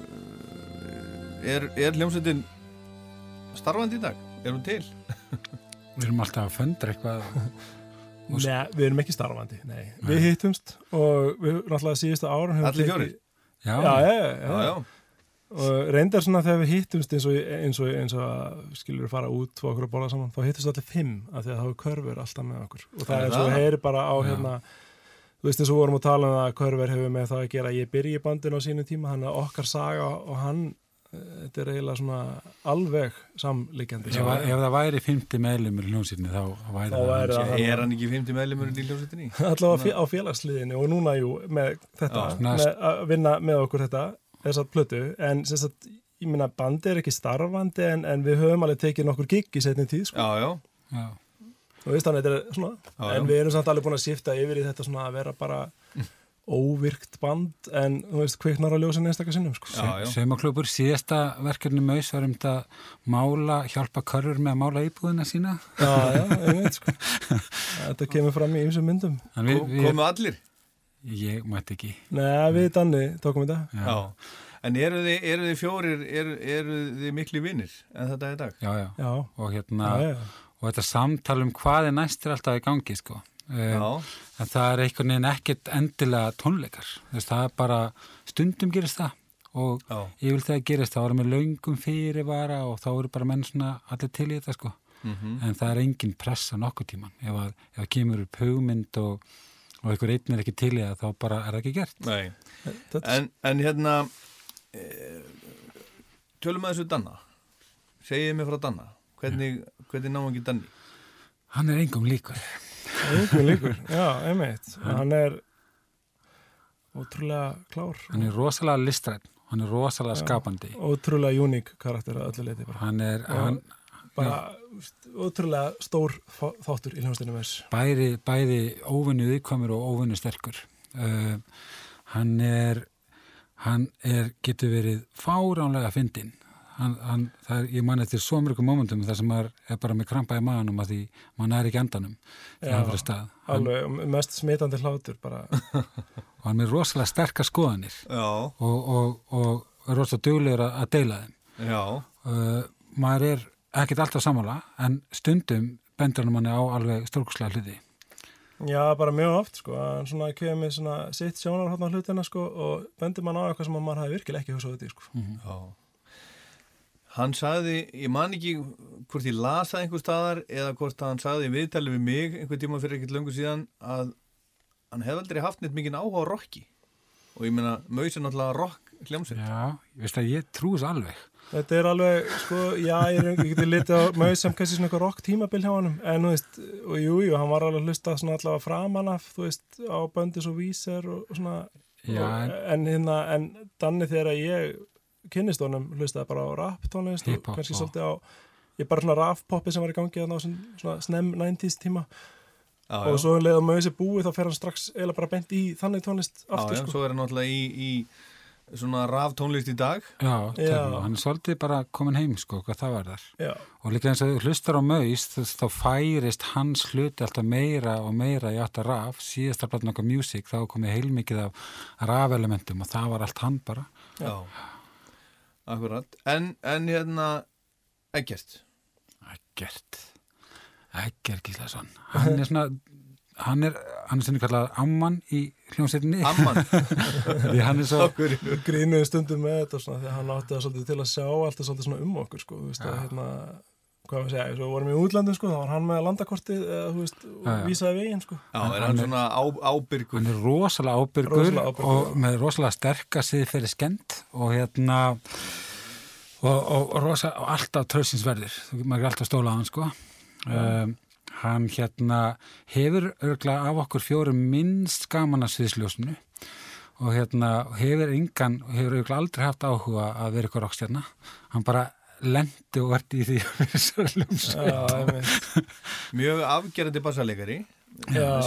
Er, er hljómsveitin starfandi í dag? Er hún til? (laughs) Við erum alltaf að föndra eitthvað Nei, við erum ekki starfandi, nei. Við hittumst og við náttúrulega síðustu árum höfum Allir tekið- fjórir? Já, Já, já, já, Já, já. já. Og reyndar svona þegar við hittumst eins og, eins og, eins og að skilur við fara út og okkur að bóla saman, þá hittumst allir fimm af því að þá er körfur alltaf með okkur. Og það Er er eins og það? við heyri bara á hérna, þú veist eins og við vorum að tala um að körfur hefur með það að gera að ég byrji í bandinu á sínum tíma, hann er okkar saga og hann, þetta er eiginlega svona alveg samlíkjandi. ef, ef það væri 50 meðlumur í hljómsýtni þá væri Þá það hans- það- Er hann ekki 50 meðlumur í hljómsveitinni? (laughs) allavega á félagsliðinu og núna jú með þetta, með að vinna með okkur þetta, þessar plötu en sem sagt, ég minna bandi er ekki starfandi en, en við höfum alveg tekið nokkur gig í setni tíð, sko, Já, já. Já. og veist þannig þetta er svona, Já, já. en við erum samt alveg búin að sifta yfir í þetta svona að vera bara óvirkt band en þú veist, kviknar á ljósin einstakar sinnum, sko Já, já. Saumaklúpur, síðasta verkefni Maus var um þetta mála, hjálpa körfur með að mála íbúðina sína já, já, einmitt, sko (laughs) þetta kemur fram í ymsum myndum en við, við, Komu allir? ég mætti ekki Nei, við Danni tókum þetta Já. En eru þið, eru þið fjórir, eru, eru þið miklu vinnir en þetta er í dag? já, já. Já, og hérna já, já, og þetta samtal um hvað er næst er alltaf í gangi sko um, Já. En það er einhvern veginn ekkert endilega tónleikar Þess, það er bara stundum gerist það og Já. ég vil það gerist það var með löngum fyrirvara og þá eru bara menn svona allir til í þetta sko Mhm. en það er engin pressa nokkuð tíman ef að, ef að kemur upp hugmynd og, og einhver einn er ekki til í það þá bara er það ekki gert En, en hérna, e, tölum að þessu Danna. Segið mér frá Danna. Hvernig, hvernig náum ekki Danni? hann er engum líkur einhver líkur (laughs) Já, einmitt, hann er ótrúlega klár. Hann er rosalega listræn hann er rosalega skapandi. Ótrúlega uník karakter að öllu leiti bara, hann er Já. hann, bara úst, ótrúlega stór þá- þáttur í hljómsdynum þess bæði, bæði óvinnu viðkvæmur og óvinnu sterkur. Uh, hann er hann er, getur verið fáránlega fyndinn hann, hann, það er, ég man eftir svo mörgum momentum þar sem maður er bara með krampa í maðanum að því maður er ekki Já, hann fyrir stað hann, alveg mest smitandi hlátur bara, og hann er með rosalega sterkar skoðanir Já. og, og, og er rosalega duglegur að, að deila þeim Já. uh, maður er ekkert alltaf sammála en stundum bendur hann manni á alveg stórkuslega hluti já, bara mjög oft sko, hann svona kemur með svona sitt sjónar á hlutina sko og bendur mann á eitthvað sem maður hafi virkilega ekki hugsað út í sko. Já. Hann sagði, ég man ekki hvort ég las það einhver staðar eða hvort hann sagði í viðtali við mig einhver tíma fyrir ekkert löngu síðan að hann hefði aldrei haft neitt mikinn áhuga á rocki og ég meina, Maus er náttúrulega rock hljómsveit. Já, ég veist að ég trú þess alveg. Þetta er alveg, sko, já, ég, ég geti litið á maður sem kannski svona eitthvað rock tímabil hjá honum, en þú veist, og jú, jú, hann var alveg að hlusta svona allavega framan af, þú veist, á böndis og víser og svona, Já, og, en- en hérna, en Danni þegar ég kynnist honum, hlustaði bara á rap tónlist og kannski svolítið á, ég bara svona rap poppi sem var í gangi þarna á svona, svona snem 90s tíma Já, og já. svo um leið að maður þessi búið þá fer hann strax eiginlega bara bent í þannig tónlist aftur, já, sko. svo er hann náttúrulega í, í svona raf tónlist í dag. Já, Já. já. hann er svolítið bara komin heim sko, hvað það var þar Já, og líka eins og þú hlustar á maus þess- þá færist hans hluti alltaf meira og meira í að raf síðast að blanda nokkuð music þá er komið heilmikið af rafelementum og það var allt hann bara Já. Akkurat. En, en hérna, ekkert. ekkert ekkert Gíslason hann er svona hann er, hann er svona kallað amman í hljómsveitinni Amman. (laughs) því hann er svo grínuði stundum með þetta svona, því að hann átti það svolítið til að sjá alltaf svolítið svona um okkur sko, þú veist, að, hérna, hvað maður segja, svo vorum við í útlandum sko, þá var hann með landakortið eða, þú veist, og Já, já. vísaði veginn sko. Já, er hann svona á, ábyrgur. hann er rosalega ábyrgur, Rosalega ábyrgur, og með rosalega sterka siði fyrir skend og hérna og, og, og, rosa, og alltaf tröðsinsverðir maður er alltaf stólað hann sko um, hann hérna hefur örgla af okkur fjórum minnst gaman að sviðsljósinu og hérna hefur engan hefur örgla aldrei haft áhuga að vera ykkur rockstjarna hann bara lendi og verði í því að vera sér hljómsveit Já, einmitt. Mjög afgerandi bassalegari.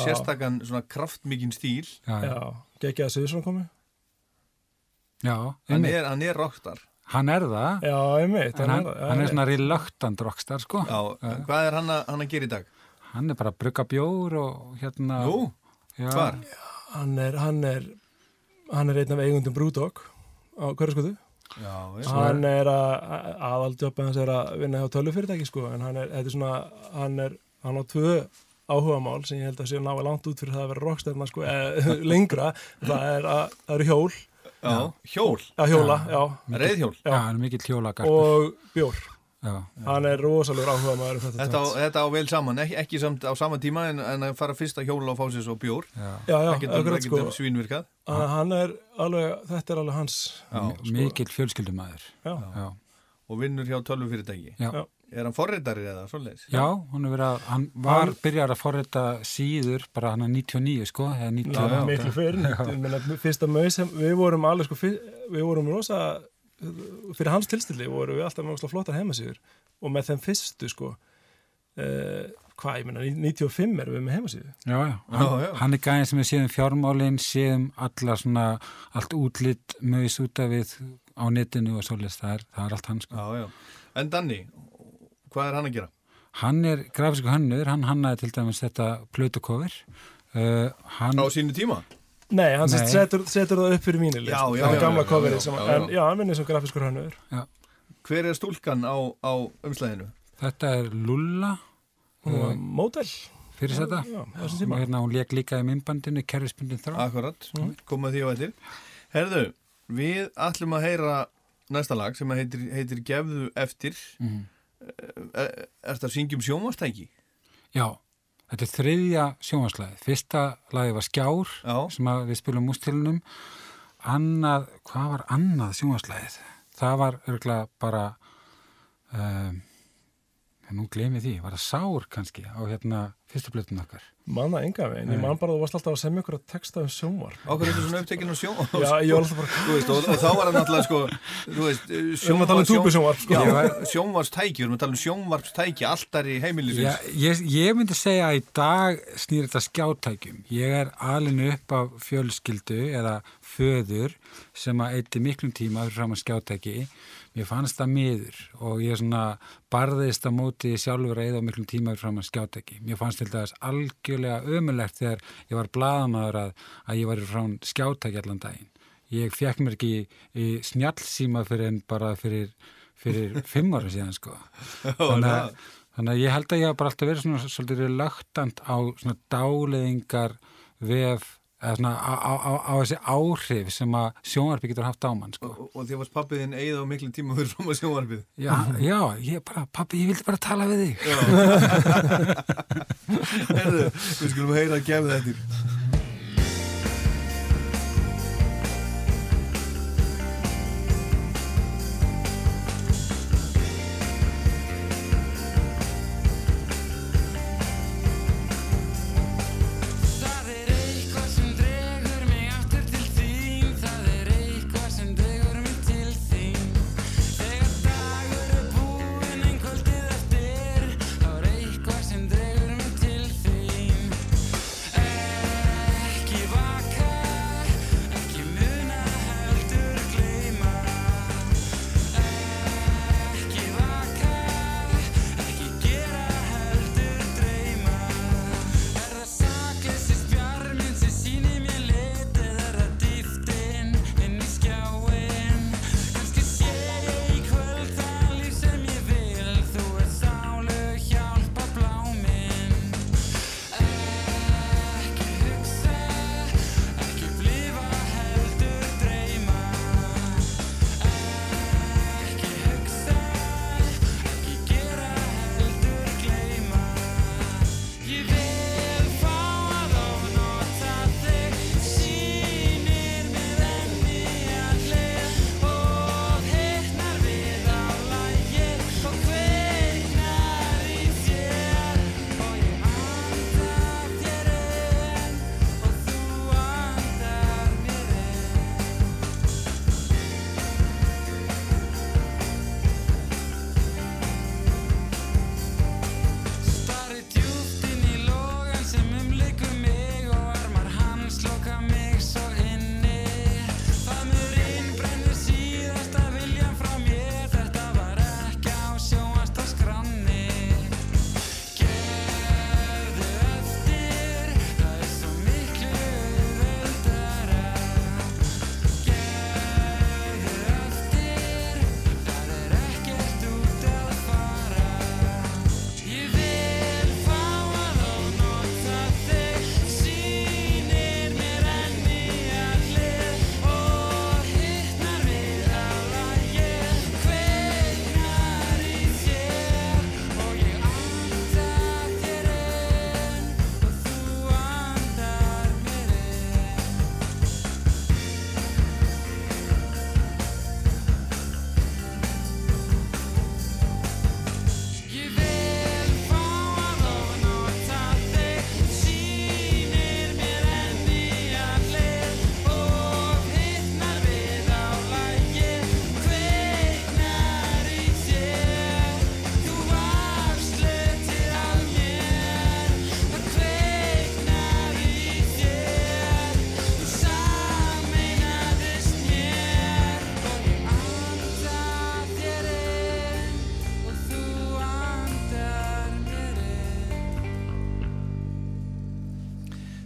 Sérstakann svona kraftmikinn stíl. já, já. já, geggjaði Suðsson komi Já, hann er, hann er rockstar Hann er það, Já, einmitt. hann, það, já, hann er svona reluctant rockstar, sko. Já, hvað er hann að, hann að gera í dag? Hann er bara að brugga bjór og hérna... Nú, já, hvar? Hann er, hann er, hann er einn af eigundum Brúdók á hverjaskotu. Já, já. Hann er að, aðaldjópa hans er að vinna hjá tölufyrirtæki, sko, en hann er, þetta er svona, hann er, hann á tvö áhugamál sem ég held að sé náðu langt út fyrir það að vera rockstærna, sko, eða (laughs) lengra. Það er að, það eru hjól, já, hjól, að hjóla, já, reyðhjól. Já, hann er mikill hjólagarpur. og bjór. Hann er rosalur áhugamæður um þetta. Þetta á, þetta á vel saman, ekki, ekki samt á sama tíma en, en að fara fyrst að hjóla og fá sér svo bjór. já. Já, akkurat, sko. um svínvirkað. Að Hann er alveg, þetta er alveg hans, Já, Mikill fjölskyldumæður. já. Já. og vinnur hjá tölvufyrirtæki. Já. Já. Er hann forritari eða svoleiðis? Já, hann, er verið að, hann var byrjar að forrita síður bara hann að 99 sko, eða 98. miklu fyrir fyrsta maus, sem- við vorum alveg sko, fyr, við vorum rosa fyrir hans tilstilli vorum við alltaf ógeðslega flottar heimasíður og með þeim fyrstu sko uh, hvað, ég meina, 95 erum við með heimasíðu Já, já, hann, Já, já. hann er gæðin sem við séum fjármálin, séum alla svona, allt útlitt mögis út af við á netinu og svoleiðis, það er, það er allt hann sko. Já, já. En Danni, hvað er hann að gera? Hann er grafisku hannur, hann hannaði til dæmis þetta plötukofir. Uh, hann, Á sínu tíma? Nei, hann Nei. Setur, setur það upp fyrir mínu list Já, já, það já, gamla coverið já, sem, já, já. en já, hann vinnir sem grafiskur hannur Hver er stúlkan á, á umslæðinu? þetta er Lulla mótel fyrir þetta. Og hérna hún leik líka í myndbandinu, kerfispundin þrá. Akkurat, Mhm. koma því á eftir. Herðu, við ætlum að heyra næsta lag sem heitir, heitir Gefðu eftir. Mhm. Er, er þetta að syngja um sjónvastæki? Já, þetta er þriðja sjónvarslæði. Fyrsta lagi var Skjár Já. sem við spilum mústilunum. Annað, hvað var annað sjónvarslæðið? Það var örgulega bara, um, nú gleymi því, var það Sár kannski á hérna fyrstu blötun okkar. Manna enga veginn, ég man bara að þú varst alltaf að semja ykkur að texta um sjónvar Okkur er þetta svona upptekinn á sjón já, ég var alltaf bara Þú veist, og, og þá var það náttúrulega sko Þú veist, Við erum að tala um sko. Já, sjónvarpstæki, við erum að tala um sjónvarpstæki Alltaf í Já, heimilisins ég, ég myndi segja að í dag snýr þetta skjátækjum. Ég er alinu upp af fjölskyldu eða föður sem að eitti miklum tíma fyrir fram að skjátæki. Mér fannst það miður og ég svona barðist að móti sjálfur eða miklum tíma fyrir fram að skjátæki. Mér fannst þess algjörlega ömulegt þegar ég var blaðamaður að, að ég var frá skjátæki allan daginn. Ég fekk mér ekki í, í snjallsíma fyrir en bara fyrir, fyrir (laughs) fimm ára síðan sko. Þannig að, þannig að ég held að ég hef bara alltaf verið svona svolítið relögtant á svona dáleðingar vef svona á, á, á, þessi áhrif sem að sjónvarpi getur haft á mann sko. Og, og því varst pappiðin eigið á miklu tíma fyrir fram að sjónvarpið Já, já, ég bara, pappi, ég vildi bara tala við þig. (laughs) Herðu, við skulum heyra að gefa þetta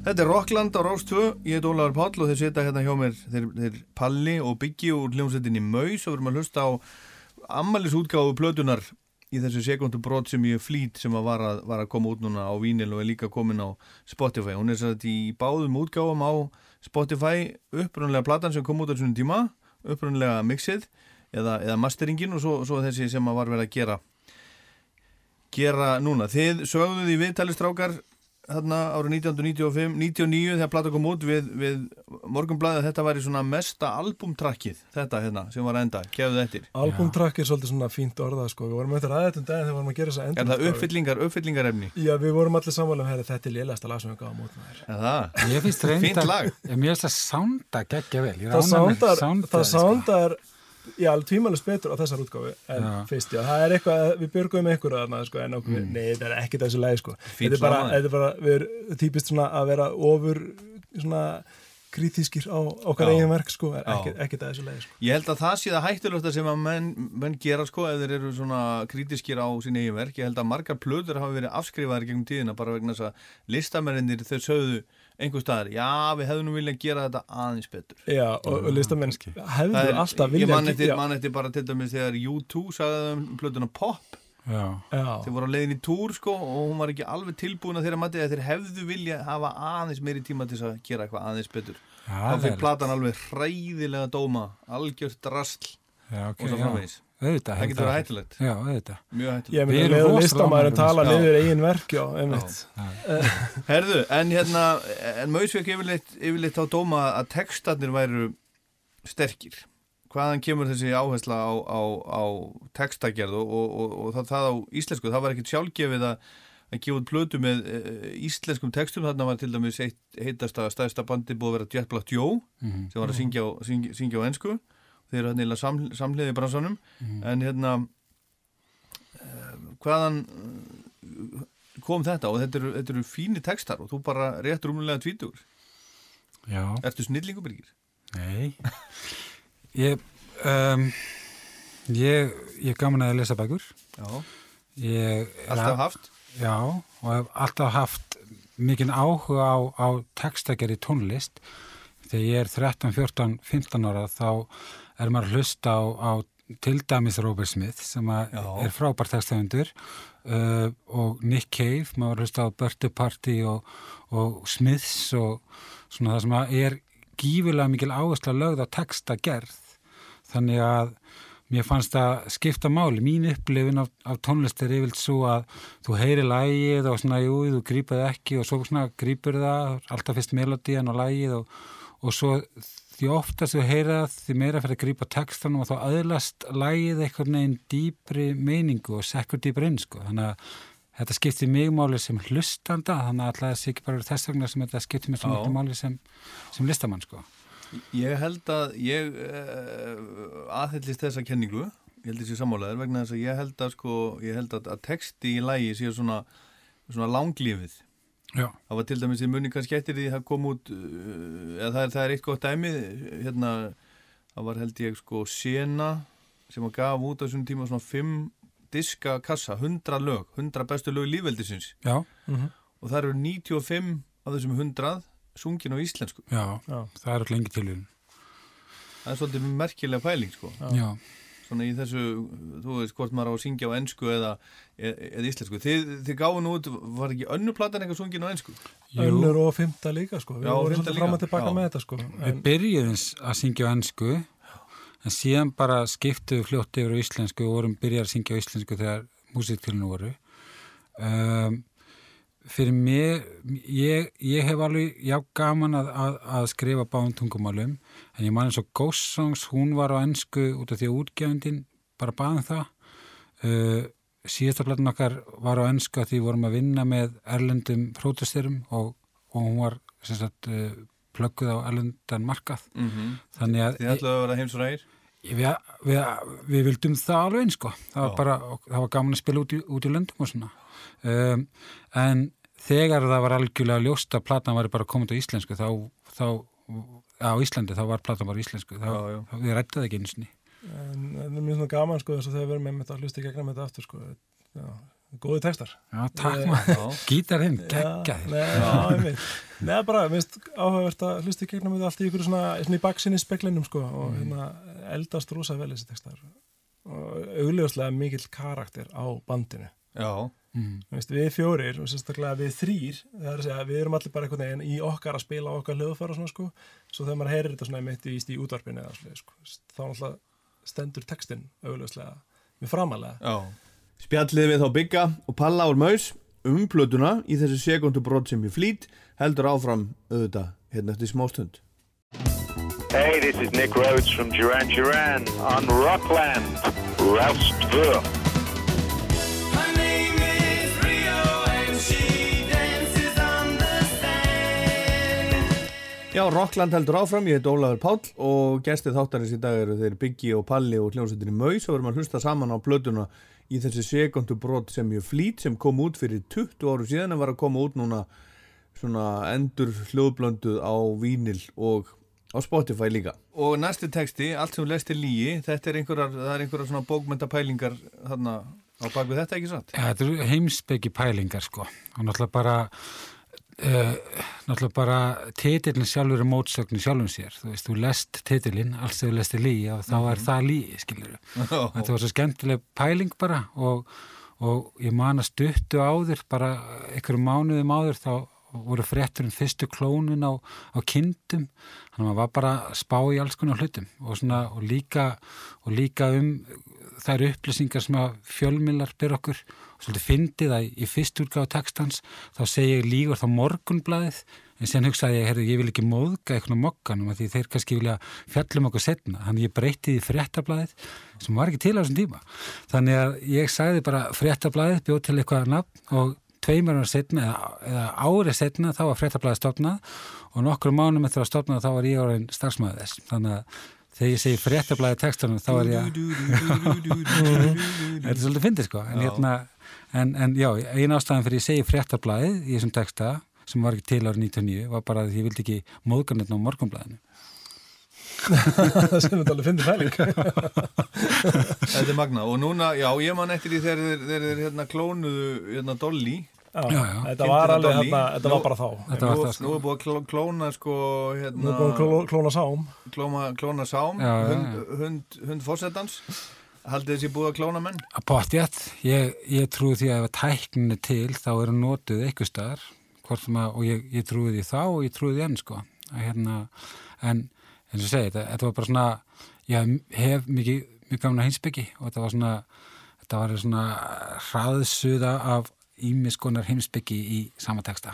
Þetta er Rockland á 2, ég heit Ólafur Páll og þeir setja hérna hjá mér, þeir, þeir Palli og Biggi úr hljómsveitinni Maus og við erum að hlusta á ammælisútgáfu plötunar í þessu sekundu brot sem ég flýt sem að var, að var að koma út núna á Vínil og er líka komin á Spotify. Hún er satt í báðum útgáfum á Spotify, upprunlega platan sem kom út á svona tíma, upprunlega mixið eða, eða masteringin og svo, svo þessi sem að var verið að gera gera núna. Þið sögðuð í viðtalistrákar þarna árið 1995, 99 þegar plata kom út við, við morgunblæði að þetta væri svona mesta albumtrakkið þetta hérna sem var enda, gefðu eftir Albumtrakk er svolítið svona fínt orðað sko. Við vorum eftir aðeins um daginn þegar við vorum að gera þessa Er endur það uppfyllingar, uppfyllingarefni? Já, við vorum allir sammála um herri, þetta er lélægasta lag sem við gáðum út með þér. Er Fínt lag. Mér finnst það sánda geggja vel. Er Það sándar, það já, tvímælust betur á þessar útgáfi en Já. fyrst, já, það er eitthvað, við björgum einhverju þarna, sko, en okkur, nei, þetta er ekki þessu lagi, sko. Þetta er bara, þetta er bara, við erum típist svona að vera ofur, svona, kritískir á okkar eigin verk, sko, er ekki, ekki þessu lagi, sko. Ég held að það sé það hættulegt sem að menn, menn gera sko ef þeir eru svona krítiskir á sín eigin verk. Ég held að margar plöður hafa verið afskrifaðar gegnum tíðina bara vegna þess að listamennir þau sögðu einhver staðar, já við hefðum nú viljað gera þetta aðeins betur. Já, og, og listamenn hefðu Það er- alltaf ég vilja man eftir, man eftir bara til dæmis þegar U2 sagði um plötuna Pop. Já, Já, þeir voru á leiðin í túr sko og hún var ekki alveg tilbúin að þeirra mati að þeir hefðu vilja hafa aðeins meiri tíma til að gera eitthvað aðeins betur. Já, þá fyrir platan alveg hræðilega dóma algjört rastl já, ok, og svo framvegis Auðvitað. það getur verið hættulegt. Já, auðvitað. mjög ég hættulegt myndi að erum leiða rosalega listamæður ánægðir tala niður eigin verk, já, einmitt. Herðu, en hérna en Mausvek yfirleitt, yfirleitt á dóma að textarnir væru sterkir. Hvaðan kemur þessi áhersla á, á, á textagerð og, og, og, og það, það á íslensku, það var ekkit sjálfgefið að að gefa út plötu með e, íslenskum textum, þarna var til dæmis eitt heitasta stæðsta bandi búið að vera Jet Black Joe Mhm. sem var að syngja á, syngja, syngja á ensku þeir eru hérna sam, samhliði í bransanum en hérna uh, hvaðan uh, kom þetta og þetta eru, þetta eru fíni textar og þú bara rétt rúmulega tvítugur Já, Ertu snillingubyrgir? nei. (laughs) Ég, um, ég, ég gaman að lesa bækur. Já, Ég, alltaf haft Já, og hef alltaf haft mikinn áhuga á, á textagerði tónlist. Þegar ég er 13, 14, 15 ára þá er maður að hlusta á, á til dæmis Robert Smith sem að er frábært textahundur uh, og Nick Cave, maður að hlusta á Birthday Party og, og Smiths og svona það sem að er gífilega mikil áhersla lögð á textagerð. Þannig að mér fannst það skipta máli, mín upplifin af, af tónlist er yfirlt svo að þú heyri lægið og svona, jú, þú grípaði ekki og svo svona grípur það, alltaf fyrst melodían og lægið og, og svo því oftast þú heyri það, því meira fyrir að grípa textanum og þá aðlast lægið einhvern veginn dýpri meiningu og sekkur dýpri inn, sko. Þannig að þetta skipti mig máli sem hlustanda, þannig að alltaf sé ekki bara þess vegna sem þetta skipti mig svo Já. miklu máli sem, sem listamann, sko. Ég held að ég uh, aðhyllist þessa kenningu ég held þessi sammálaður vegna þess að ég held að sko, ég held að, að texti í lægi sé svona, svona langlífið Já. það var til dæmis í munni kannski eftir því það kom út uh, eða það er, það er eitt gott dæmi hérna, það var held ég sko Sena sem að gaf út á þessum tíma svona fimm diska kassa, 100 lög 100 bestu lög lífveldisins Já, og það eru 95 af þessum 100 sungin á íslensku já, Já. það er lengi tilvíðun. það er svolítið merkilega pæling sko Já. Svona í þessu, þú veist hvort maður á að syngja á ennsku eða, eða, eða íslensku þið, þið gáðu nú út, var ekki önnu platan eitthvað sungin á ennsku? önnur og fymta líka sko. við vorum svolítið fram og tilbaka með þetta sko. Við en, byrjuðum að syngja á ennsku en síðan bara skiptuðu fljótt yfir á íslensku og vorum byrjað að syngja á íslensku þegar músiktilinu voru. Um, fyrir mig, ég, ég hef alveg já gaman að, að, að skrifa báðum tungumálum en ég man eins og Ghost Songs, hún var á ennsku út af því að útgefandin bara baðum það. Uh, síðasta platan okkar var á ennsku að því vorum að vinna með erlendum prótesterum og, og hún var sem sagt uh, plögguð á erlendan markað Mm -hmm. þannig að Þið ætlaðu að vera heimsfrægir? við, við, við vildum það alveg eins sko. það var bara, það var gaman að spila út í, út í löndum og svona um, en þegar það var algjörlega ljóst að platan var bara komið á íslensku þá, þá á Íslandi þá var platan bara íslensku þá, Já, já. þá við rættaði ekki eins og en það er mjög svona gaman sko, þess að þegar við erum með að hlusta í gegnum þetta aftur sko. Já, góði textar Já, takk maður. Gítarinn, geggjaðir. Já, einmitt. Nei, bara, minnst áhugavert að hlusta í gegnum þetta allt í ykkur svona, svona í baksinni speklinum, sko, og Mm. hérna eldast rosa vel þessi textar. Og augljóslega mikill karakter á bandinu. Já, Veist, við fjórir og sérstaklega við þrýr er að segja, við erum allir bara einhvern veginn í okkar að spila okkar hljóðfæra og svona sko svo þegar maður heyrir þetta svona mitt í, í útvarpinu eða svona sko, þá náttúrulega stendur textin augljóslega með framalega já. Spjallið við þá Bigga og Palla úr Maus um plötuna í þessi sekundu brot sem ég flýt heldur áfram auðvitað hérna eftir smástund. Hey, this is Nick Rhodes from Duran Duran on Rockland, Roustville. Já, Rockland heldur áfram, ég heit Ólafur Páll og gestið þáttarins í dag eru þeir Biggi og Palli og hljómsveitinni Maus og verðum að hlusta saman á plötuna í þessi sekundu brot sem ég flýt sem kom út fyrir 20 áru síðan en var að koma út núna svona endur hljóðblönduð á vínil og á Spotify líka. Og næsti texti, allt sem þú lest er lígi, þetta er einhverjar, það er einhverjar svona bókmyndapælingar þarna á bakvið þetta ekki satt? Já, þetta eru heimsbyggi pælingar sko og náttúrulega bara uh, náttúrulega bara titillin sjálfur er mótsögn í sjálfum sér. Þú veist, þú lest titillin, alls þegar þú lestir lígi og þá er það lígi, skilur þetta var svo skemmtileg pæling bara og, og ég man að stuttu áður bara einhverjum mánuðum áður þá voru fréttur um fyrstu klónun á, á kindum. Þannig að maður var bara að spá í alls konar hlutum og, svona, og, líka, og líka um þær upplýsingar sem að fjölmiðlar byr okkur svolítið fyndið að í fyrst útgáðu textans þá segi ég lígur þá morgunblaðið en sen hugsaði ég, herðu, ég vil ekki móðga eitthvað mokkanum að því þeir kannski vilja fjallum okkur setna, þannig ég breytti því fréttablaðið sem var ekki til á þessum tíma. Þannig að ég sagði bara fréttablaðið, bjóð til eitthvað nafn og tveimur ára setna eða, eða árið setna þá var fréttablaðið stofnað og nokkur mánum eftir að stofnað þá var ég orðin starfsmæður þess. Þannig að þegar ég segi fréttablaðið textunum þá er ég (laughs) þetta er svolítið fyndið sko. En, hérna, en, en já, eina ástæðan fyrir ég segi fréttablaðið í þessum texta sem var ekki til árið 99 var bara að ég vildi ekki móðgarnirna á morgunblaðinu. Sem þetta alveg finnir fæling Þetta er magna og núna, já, ég man eftir því þegar þeir, hérna klónuðu hérna Dolly. Já, Já, já. þetta var alveg hérna, þetta Nú- var bara þá. Þetta var nú, það, sko. nú er búið að kló- klóna sko Nú hérna, er búin að kló- klóna sám. Klóna, klóna sám hund, hund, hund fórsetans haldið þessi búið að klóna menn? Að potjætt, ég, ég trúi því að ef tækninu til þá eru notuð eitthvað að, og ég, ég trúi því þá og ég trúi því enn sko. Að, hérna, en eins og segi, þetta, var bara svona ég hef mikið, mikið gamla heimsbyggi og þetta var svona þetta var svona hraðsuða af ímiskonar heimsbyggi í sama texta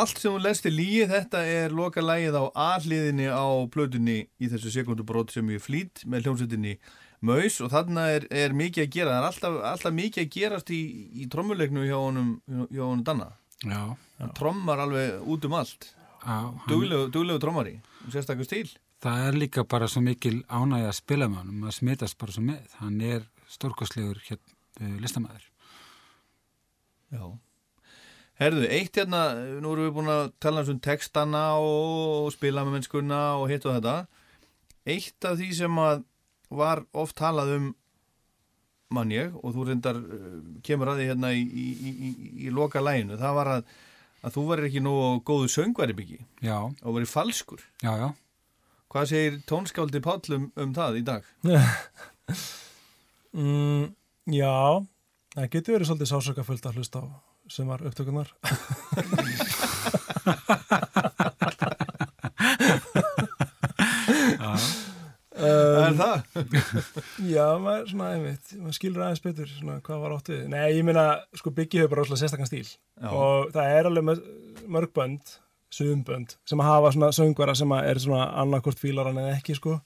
Allt sem þú lest er lígi, þetta er loka lægið á A-hliðinni á plötunni í þessu sekundubrót sem ég flýtt með hljómsveitinni Maus og þarna er, er mikið að gera, það er alltaf, alltaf mikið að gerast í, í trommuleiknu hjá honum, hjá honum Danna. Já, Hann trommar alveg út um allt, já hann, duglegu, trommari, sérstaklega stíl. það er líka bara svo mikil ánægja að spila með honum, að smitast bara svo með. Hann er stórkostlegur hér, uh, listamæður. Já. Herðu, eitt hérna, nú erum við búin að tala um textana og spila með mennskuna og hitt og þetta. Eitt af því sem að var oft talað um mann ég og þú reyndar uh, kemur að því hérna í, í, í, í, í loka læginu, það var að, að þú var ekki nú góðu söngvari byggi Já, og verið falskur. já, já. Hvað segir tónskáldi Páll um, um það í dag? (laughs) Mm, já, það getur verið svolítið sásökafullt að hlusta á sem var upptökunar. Það er það? Já, maður, svona, einmitt, maður skilur aðeins betur svona, hvað var átt við. Nei, ég meina, sko, Biggi hefur bara rosalega sérstakann stíl Já. og það er alveg með mörg bönd, sumbönd, sem hafa svona söngvara sem að er svona annarkort fílaran eða ekki, sko.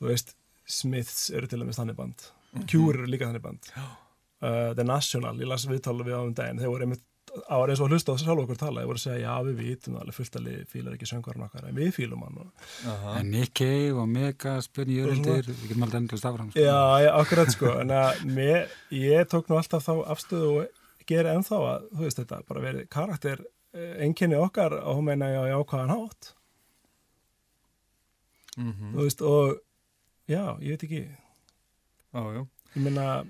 Þú veist, Smiths eru til dæmis þannig band, Cure eru líka þannig band. Uh, The National, ég las viðtala við á um daginn, þeir voru einmitt á eins og að hlusta á sjálf okkur tala, þeir voru að segja, já, við vitum það alveg fullt að fílar ekki söngvaran okkar, en við fílum hann. En Cave og Megas, Björn Jörundir, við getum aldrei endast áfram. Sko. Já, já, akkurat sko. En að mér, ég tók nú alltaf þá afstöðu og gera ennþá að þú veist þetta, bara verið karakter enginni okkar og hún meina ég á jákvæðan hátt. Mm þú veist og já, ég veit ekki. Já, já. ég meina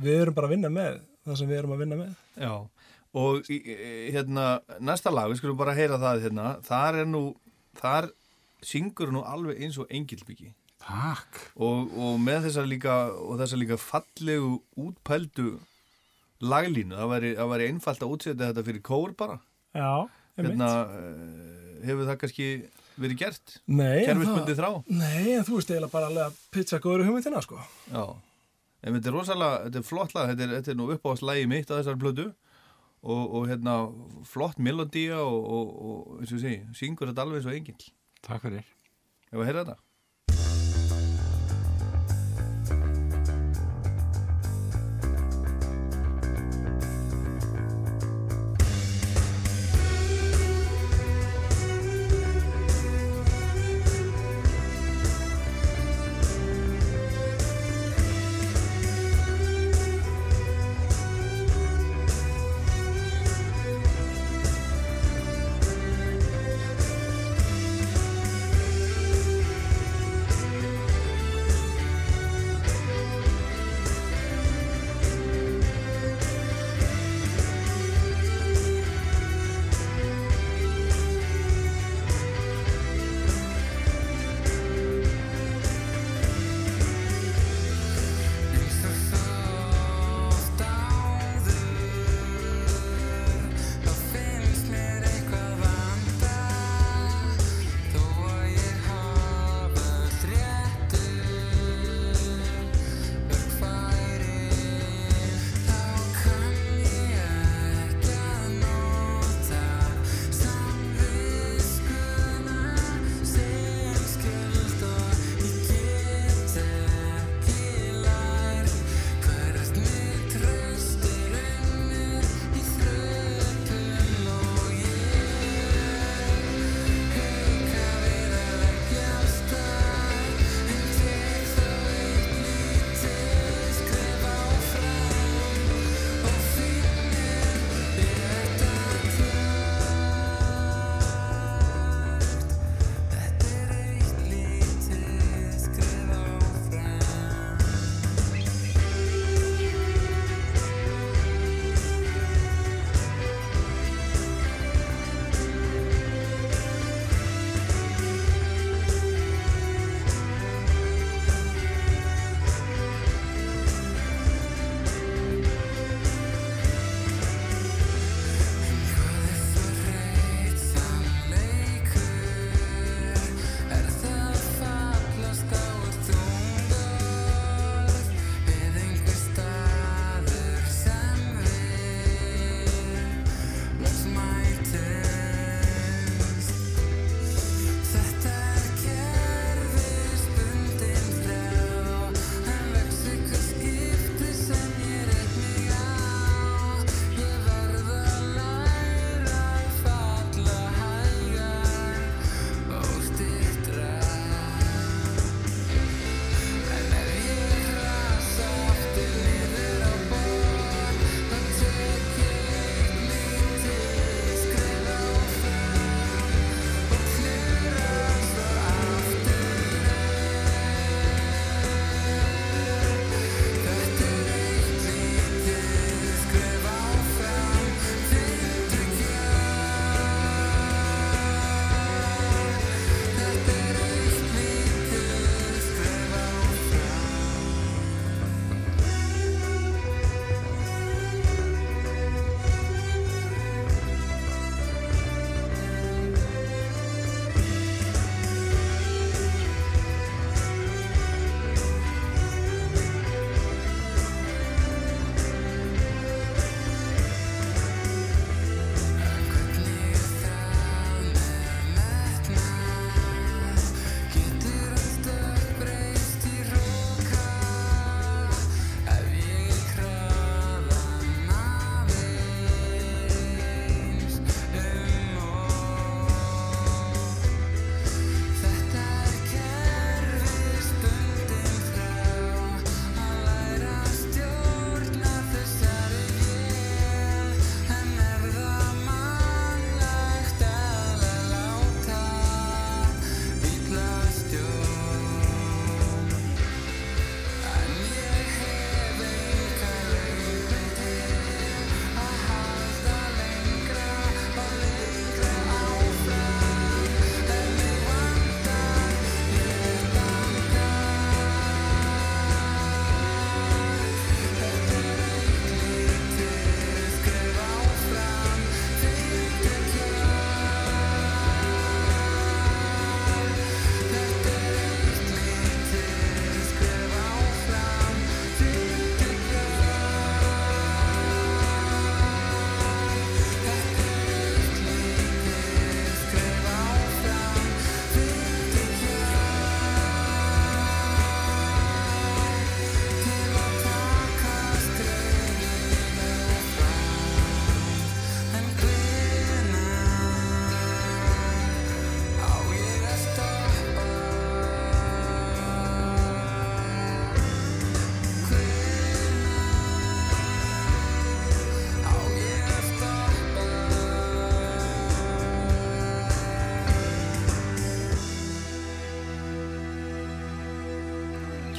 við erum bara að vinna með það sem við erum að vinna með. Já, og hérna, næsta lag, við skulum bara heyra það hérna, þar er nú, þar syngur nú alveg eins og engilbyggi Takk. og, og með þessar líka, og þessar líka fallegu útpældu laglínu, það væri, það væri einfalt að útsetja þetta fyrir kór bara, Já, hérna, eh, hefur það kannski verið gert, Nei, en kerfisbundið þrá? Nei, en þú veist eiginlega bara að pizza góður hugmyndina sko. Já, en þetta er rosalega, þetta er flott lag, þetta er, þetta er nú uppáðslægi mitt á þessar blödu og, og hérna flott melodía og, og, og eins og segi, syngur þetta alveg eins og engil. Takk fyrir. Ef að heyra þetta?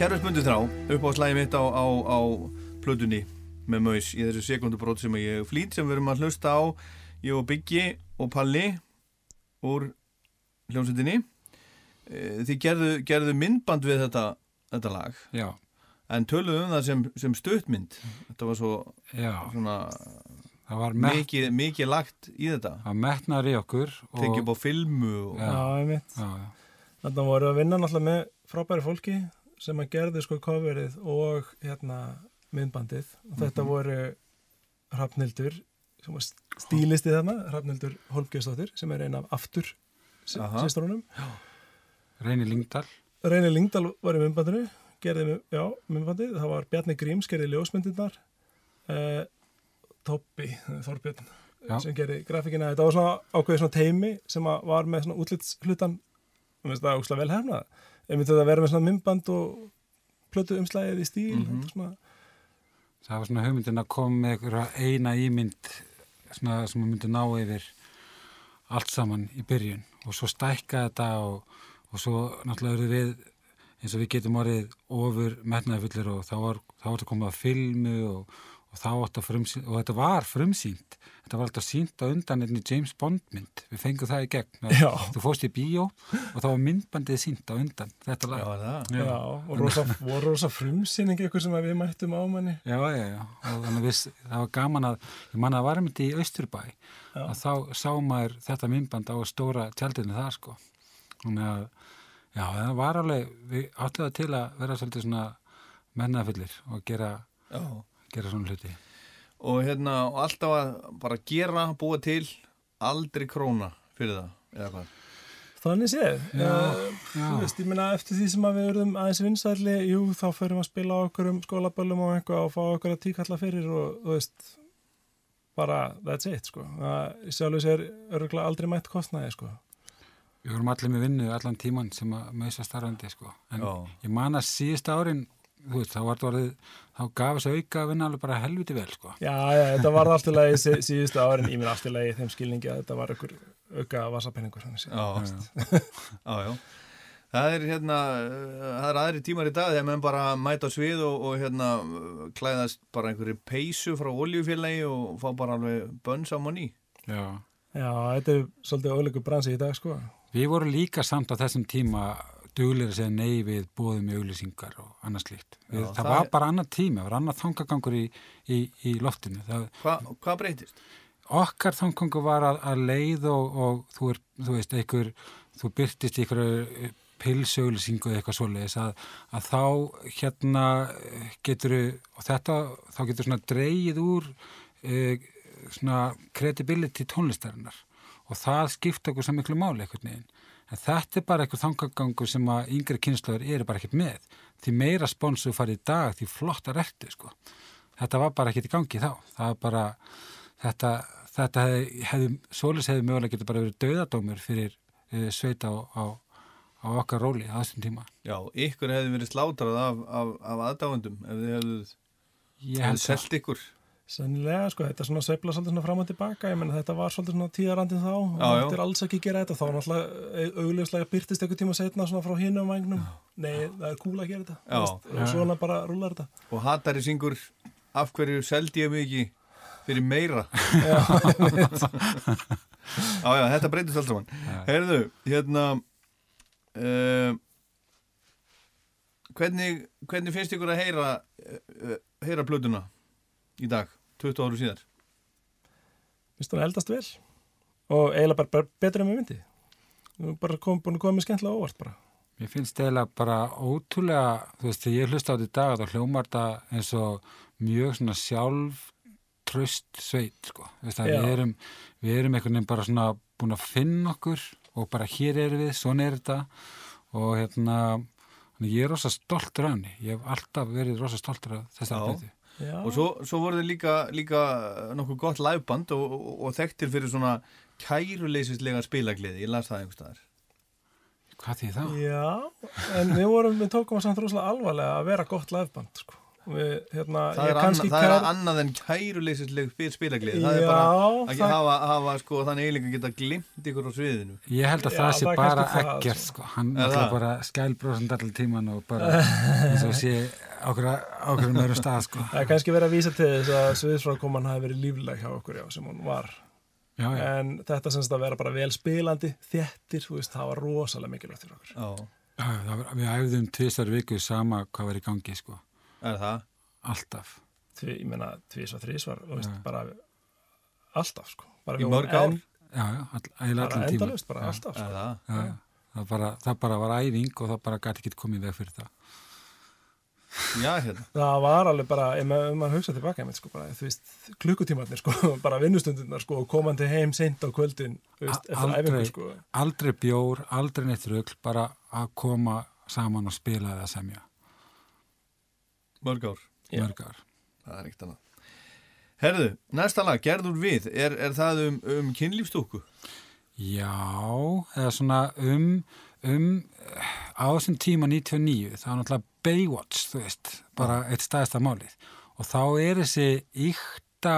Kerfisbundi þrá, upp á slæði mitt á, á, á plötunni með maus í þessu sekundubrót sem ég flýt sem við erum að hlusta á ég og Biggi og Palli úr hljómsveitinni. Eh, Þið gerðu, gerðu myndband við þetta, þetta lag. Já, en töluðu um það sem, sem stuttmynd. Þetta var svo svona það var, met, mikið, mikið lagt í þetta. Það metnar í okkur og, tekið upp á filmu og, Já. Já, einmitt. já, já, Þannig voru að vinna náttúrulega með frábæri fólki sem að gerði sko coverið og hérna myndbandið. Og þetta voru Hrafnildur, sem var stílisti þarna, Hrafnildur Holmgjörnsdóttir, sem er eina af aftur Aha. sýstrunum. Reyni Lingdal Reynir Lingdal var í myndbandinu, gerði já, myndbandið. Það var Bjarni Gríms, gerði ljósmyndirnar. Uh, Toppi, Þorbjörn, Já. sem gerði grafíkina. Þetta var svona ákveðið svona teimi sem var með svona útlitshlutan, og mér finnst það óslega vel þetta að vera með svona myndband og plötu umslæðið í stíl. Mhm. þetta svona, það var svona hugmyndin að koma með einhverja eina ímynd svona, sem myndi ná yfir allt saman í byrjun og svo stækka þetta og, og svo náttúrulega eru við eins og við getum orðið ofur metnaðifullir og þá var, þá var þetta komið að filmu og, og að og þetta var frumsýnt þetta var alltaf sínt á undan einni James Bond mynd við fengum það í gegn Já. þú fóst í bíó og þá var myndbandið sínt á undan þetta lag Já, var það? já, og rosa, voru rosa frumsýning eitthvað sem að við mættum á manni. Já, já, já, og þannig að við, það var gaman að, ég man að það var einmitt í Austurbæ, að þá sá maður þetta myndband á stóra tjaldinu þar, sko. Þannig að, já, það var alveg, við áttum það til að vera svolítið svona mennafullir og gera, Já. Gera svona hluti. og hérna og alltaf að bara gera, búa til aldrei króna fyrir það eða hvað Þannig séð. Já, Eh, já. Þú veist, ég meina eftir því sem að við verðum aðeins vinsæli, jú, þá förum að spila á okkur um skólaböllum og eitthvað og fá okkur að tíkalla fyrir og þú veist, bara that's it, sko. Það sjálfur sér örgulega aldrei mætt kostnaði, sko. Við vorum allir með vinnu allan tíman sem að mausa starfandi, sko. En Já. ég man að síðust árin, veist, þá var þetta orðið, þá gaf þessu auka að vinna alveg bara helviti vel, sko. Já, já, þetta var allt í lagi sí- síðustu árin, ég minn allt í lagi í þeim skilningi að þetta var ykkur auka vasapenningur, séð. Já, já, já. Það er hérna, það er aðri tímar í dag þegar menn bara mæta svið og, og hérna klæðast bara einhverju peysu frá oljufélagi og fá bara alveg bönns á manni. Já. Já, þetta er svolítið óleikur bransi í dag, sko. Við vorum líka samt á þessum tíma duglir að segja nei við bóðum í auglýsingar og annað Já, það, það var bara annað tíma, það var annað þangagangur í, í, í loftinu. Það, Hva, hvað breytist? okkar þangagangur var að, að leið og, og þú, er, þú veist, einhver, þú byrtist í einhverju pilsauglýsingu eða eitthvað svoleiðis að, að þá hérna getur og þetta, þá getur svona dreigið úr e, svona credibility tónlistarinnar og það skipta okkur sem miklu máli einhvern veginn. En þetta er bara eitthvað þangagangur sem að yngri kynnslöður eru bara ekkert með. Því meira sponsu farið í dag, því flottar ertu, sko. Þetta var bara ekkert í gangi þá. Það var bara, þetta, þetta hefði, hefði Sólis hefði mögulega getið bara verið döðadómur fyrir uh, sveita á, á, á okkar róli á þessum tíma. Já, ykkur hefði verið slátrað af, af, af aðdáendum ef þið hefðu, selt ykkur. Sennilega, sko, þetta er svona sveifla svolítið svona fram og tilbaka, ég menna þetta var svolítið svona tíðarandið þá, og Já, já. þetta er alls ekki að gera þetta, þá náttúrulega augljóslega byrtist eitthvað tíma setna svona frá hinum vagnum, nei, það er kúla að gera þetta, Já. veist, og svona bara rúlar þetta. Og hatari syngur af hverju seldi ég ekki fyrir meira. Já, (laughs) já, þetta breytist alls saman. Heyrðu, hérna, uh, hvernig, hvernig finnst ykkur að heyra, uh, heyra plötuna í dag, 20 áru síðar? Vist hún eldast vel og eiginlega bara, bara betur en við myndi. Við erum bara kom, búin að koma með skemmtilega óvart bara. Mér finnst eiginlega bara ótrúlega, þú veist, þegar ég hlusta á þetta í dag þá hljómar þetta eins og mjög svona sjálf tröst sveit, sko. Þú veist að Já. við erum, við erum einhvern veginn bara svona búin að finna okkur og bara hér erum við, svona er þetta og hérna, ég er rosa stoltur af henni. Ég hef alltaf verið rosa stoltur af þessari Já. Já, Og svo, svo voru þið líka, líka nokkuð gott liveband og, og, og þekktir fyrir svona kæruleysislega spilagliði, ég las það einhvers staðar. Hvað því það? Já, en við vorum, við tókum að samt rosalega alvarlega að vera gott liveband, sko. Við, hérna, það er, kannski annað, það er annað en kæruleysisleg spilaglið það er Já, bara að það- hafa, hafa sko, þannig eiginlega geta glimt ykkur á sviðinu Ég held að Já, það sé það er bara ekkert sko. Hann Er er bara skælbrósand allir tíman og bara (laughs) eins og sé okkur okkur um öðrum stað sko. það er kannski verið að vísa til þess að sviðsfrákoman hafi verið lífleg hjá okkur já, sem hún var Já, já. en þetta semst að vera bara vel spilandi þéttir, þú veist, það var rosalega mikilvægt fyrir okkur Já, við æfðum tvisar viku sama hvað var í gangi sko. Er það? alltaf. Tvi, ég meina, tvís og þrís var, þú veist, bara alltaf, sko. Bara Í mörg ár? já, já, bara allan tíma bara já, alltaf, Er sko það? já, já. Það, bara, það bara var æfing og það bara gæti ekki komið í veg fyrir það. Já, hérna. Það var alveg bara, ef maður, maður hugsa tilbaka sko, bara, þú veist, klukkutímarnir, sko (laughs) bara vinnustundirnar, sko, og komandi heim seint á kvöldin, þú veist, eftir æfingu, sko. aldrei bjór, aldrei neitt rugl bara að koma saman og spila eða semja Mörg ár, mörg ár. Það er ekkert annað. Herðu, næsta lag, gerður við er, er það um, um kynlífstúku? Já, eða svona um, um á þessum tíma 99, það var náttúrulega Baywatch, þú veist, bara eitt staðista málið. Og þá er þessi ykta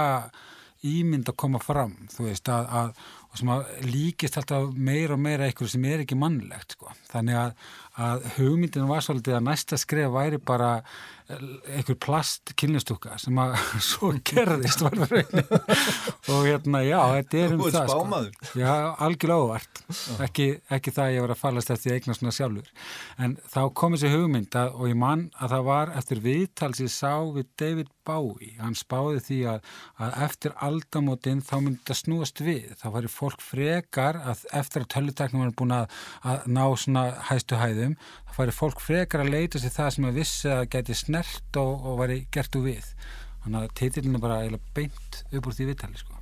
ímynd að koma fram, þú veist, að, að og sem að líkist alltaf meira og meira eitthvað sem er ekki mannlegt, sko. Þannig að, að hugmyndin var svolítið að næsta skref væri bara einhver plast kynlistúka sem að (laughs) svo gerðist var raunin og hérna, já, þetta er um það, spámaður. sko. Já, algjörlega óvart. Ekki, ekki það að ég var að fallast eftir að eigna svona sjálfur. En þá kom þessi hugmynd að, og ég mann að það var eftir viðtals ég sá við David Bowie. Hann spáði því að, að eftir aldamótin þá myndi það snúast við. Það væri fólk frekar að eftir að tölvuteknum var búin að, að ná svona hæstu hæðum, það væri fólk frekar að leita sér það sem að vissi að gæti snert og, og væri gert úr við. Þannig að titillin er bara beint upp úr því viðtali, sko.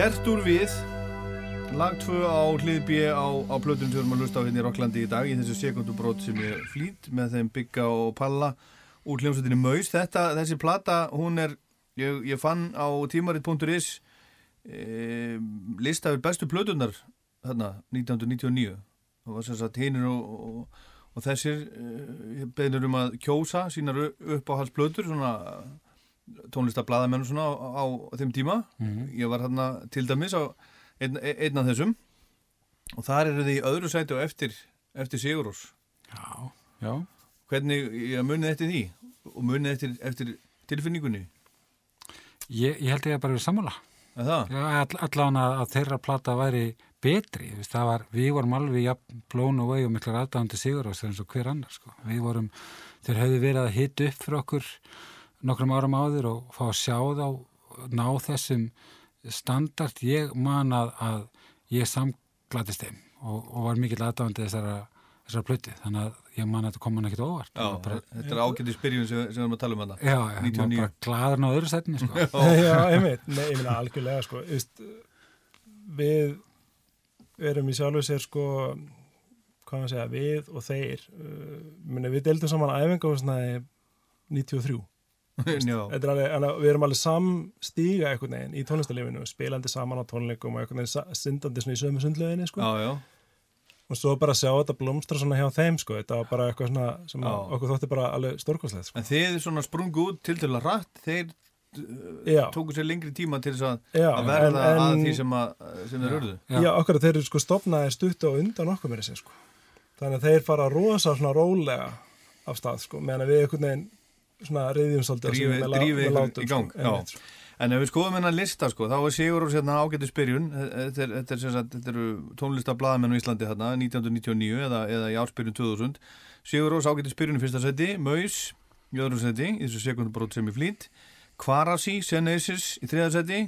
Hjertur við lag 2 á hlið B á, á plötunum sem við erum að lusta á hérna í Rocklandi í dag í þessu sekundubrót sem ég flýt með þeim Bygga og Palla úr hljómsveitinni Maus. Þetta, þessi plata, hún er ég, ég fann á tímarit.is e, lista yfir bestu plötunar þarna 1999 það var sem sagt hinir og, og, og þessir e, beðnir um að kjósa sínar upp á hans plötur svona tónlistablaðamenn og svona á, á þeim tíma ég var hérna til dæmis á einn, einn af þessum og þar eru þið í öðru sæti og eftir, eftir Sigurós Já, já. hvernig ég munið eftir því og munið eftir, eftir tilfinningunni Ég, ég held ég að bara verið sammála. all, allan að, að þeirra plata væri betri. Veist, var, við vorum alveg jafn blón og vei og miklar aðdáðandi sigur á eins og hver annar. Sko. Við vorum, þeir höfðu verið að hita upp fyrir okkur nokkrum árum áður og fá að sjá þá, ná þessum standart. Ég man að, að ég samglatist þeim og, og var mikill aðdáðandi þessara, þessara plöti. Þannig að ég man að þetta kom hann ekkit óvart. Já, bara, þetta er ágætið spyrjun sem, sem við erum að tala um þetta já, var 99 bara gladur á öðru setni, sko. (laughs) (laughs) Já, einmitt, nei, ég meina algjörlega sko, Vist, við erum í sjálfu sér sko hvað maður segja, við og þeir uh, meni, við deildum saman æfinga og svona 93 Já, Þetta er alveg, alveg, við erum alveg samstíga einhvern veginn í tónlistarlifinu spilandi saman á tónleikum og einhvern veginn syndandi svona í sömu sundlöginni sko. já, já og svo bara sjá þetta blómstra svona hjá þeim sko. þetta var bara eitthvað svona sem Já. að okkur þótti bara alveg stórkoslegt sko. En þið svona sprungu út til til að rætt þeir Já. tóku sér lengri tíma til þess að, Já, að verða en- að en- því sem, að, sem þeir urðu Já, okkar þeir eru sko stopnaði stutt og undan okkur með þessi sko. Þannig að þeir fara rosa svona rólega af stað sko, meðan að við einhvern veginn reyðjum svolítið Drífið- í gang, sko, einmitt, sko. En ef við skoðum hennar lista sko, þá er Sigur úr sérna ágættu spyrjun þetta, er, þetta, er, sagt, þetta eru tónlistablaðamenn á Íslandi þarna 1999 eða, eða í áspyrjun 2000 Sigur Rós ágættu spyrjun í fyrsta seti Maus í öðru seti í þessu sekundubrót sem í flýtt Kvarasi, Senesis í þriða seti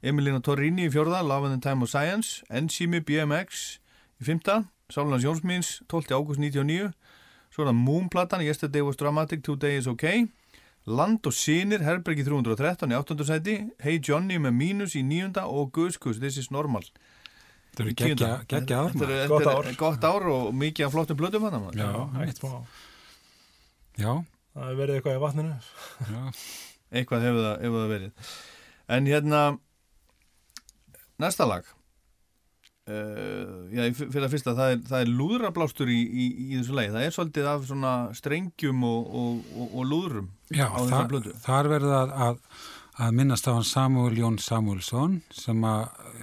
Emilina Torrini í fjórða Love and the Time of Science Enzimi BMX í fymta Sálunars Jónsmins 12. ágúst 99 svo er það Moonplatan Yesterday was dramatic, Today is okay Land og Sýnir, Herbergi 313 í 8. sæti, Hey Johnny með mínus í 9. og Guðskus, This is normal Þetta eru í 10. geggja, geggja ár, Þetta er- Gott ár. gott ár og mikið af flottum blöðum hann Já, Hægt einmitt. smá. Já, Það verið eitthvað í vatninu. já. eitthvað hefur það, hefur það verið en hérna næsta lag já, í- fyrir að fyrsta það er, það er lúðrablástur í, í, í þessu lagi, það er svolítið af svona strengjum og, og, og, og lúðrum Já, á þessar blödu þar verður að, að, minnast á hann Samuel Jón Samuelsson sem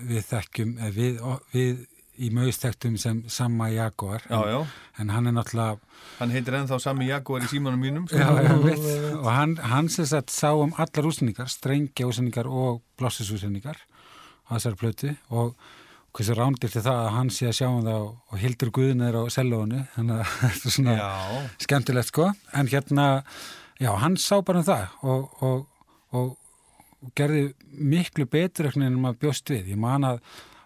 við þekkjum, eh, við, við í mögistektum sem Samma Jaguar. Já, já, en hann er náttúrulega hann heitir ennþá Sami Jaguar í símanum mínum sko. já, já, og hann, hann sem sagt sá um allar úsendingar, strengja úsendingar og blossisúsendingar á þessari plötu og hversu rándir til það að hann sé að sjá um það og, hildur guðin er á sellónu þannig að (laughs) þetta er svona já, skemmtilegt sko. En hérna, já, hann sá bara um það og, og, og, gerði miklu betur eitthvað en maður bjóst við, ég man að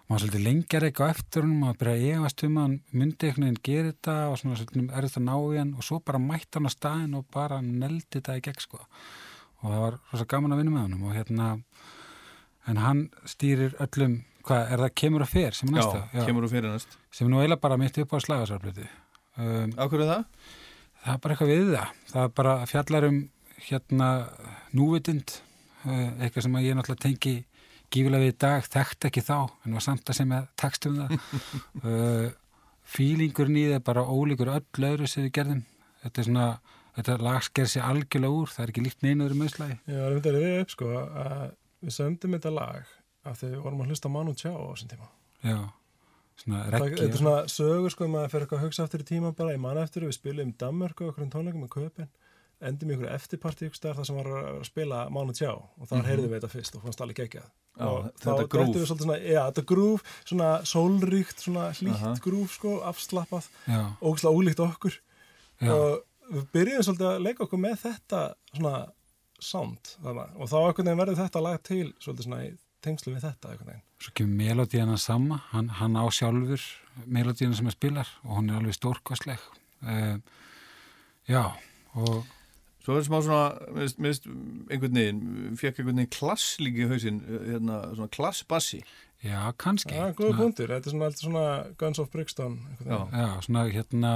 maður svolítið lengjar eitthvað á eftir honum maður byrja að efast um hann myndi eitthvað en gera þetta og svona svolítið er þetta ná í hann. Og svo bara mætti hann á staðin og bara neldi þetta í gegn sko. Og það var rosa gaman að vinna með honum. Og hérna en hann stýrir öllum hvað, er það kemur og fer sem er já, næsta kemur þú fyrir næst sem er nú eiginlega bara mitt upp á slagasarblötu um, hverju er það? Það er bara eitthvað við það. Það er bara fjallar um hérna núvitind, uh, eitthvað sem að ég náttúrulega tengi gífilega við í dag, þekkt ekki þá, en var samt að sem ég tekst um það. uh, (laughs) Fílingurinn í það er bara ólíkur öll öðru sem við gerðum. Þetta er svona, þetta lag sker sér algjörlega úr, það er ekki líkt neinaður um auðslagi. Um þetta við upp sko að við sömdum þetta lag af því við vorum að hlusta Manu Chao á þessum tíma. Já, svona Það, reggi. þetta er svona sögur sko, maður fer eitthvað að hugsa aftur í tíma bara, ég man eftir, við spilum um Danmörku og okkur um tónleikum með köpinn, endum í ykkur eftirparti ykkur stær þar sem var að spila Manu Chao og þar heyrðum við þetta fyrst og fannst alveg geggjað. Já, og þetta þá dettum við svolítið svona, já, þetta grúf, svona sólríkt, svona hlýtt Aha. grúf sko, afslappað, Já, ógslag ólíkt okkur já, og við byrjuðum svolítið að leika okkur með þetta svona sound þannig, og þá einhvern veginn verður þetta lag til svolítið svona í tengslu við þetta einhvern veginn. svo kemur melodíana sama, hann, hann á sjálfur melodíana sem hann spilar og hún er alveg stórkostleg. Uh, já, og Svo er smá svona, minnst, minnst einhvern veginn, fekk einhvern veginn klass líka í hausinn, hérna, svona klassbassi. Já, kannski. Já, góða punktur, þetta er svona, svona Guns of Brixton Já. Já, svona hérna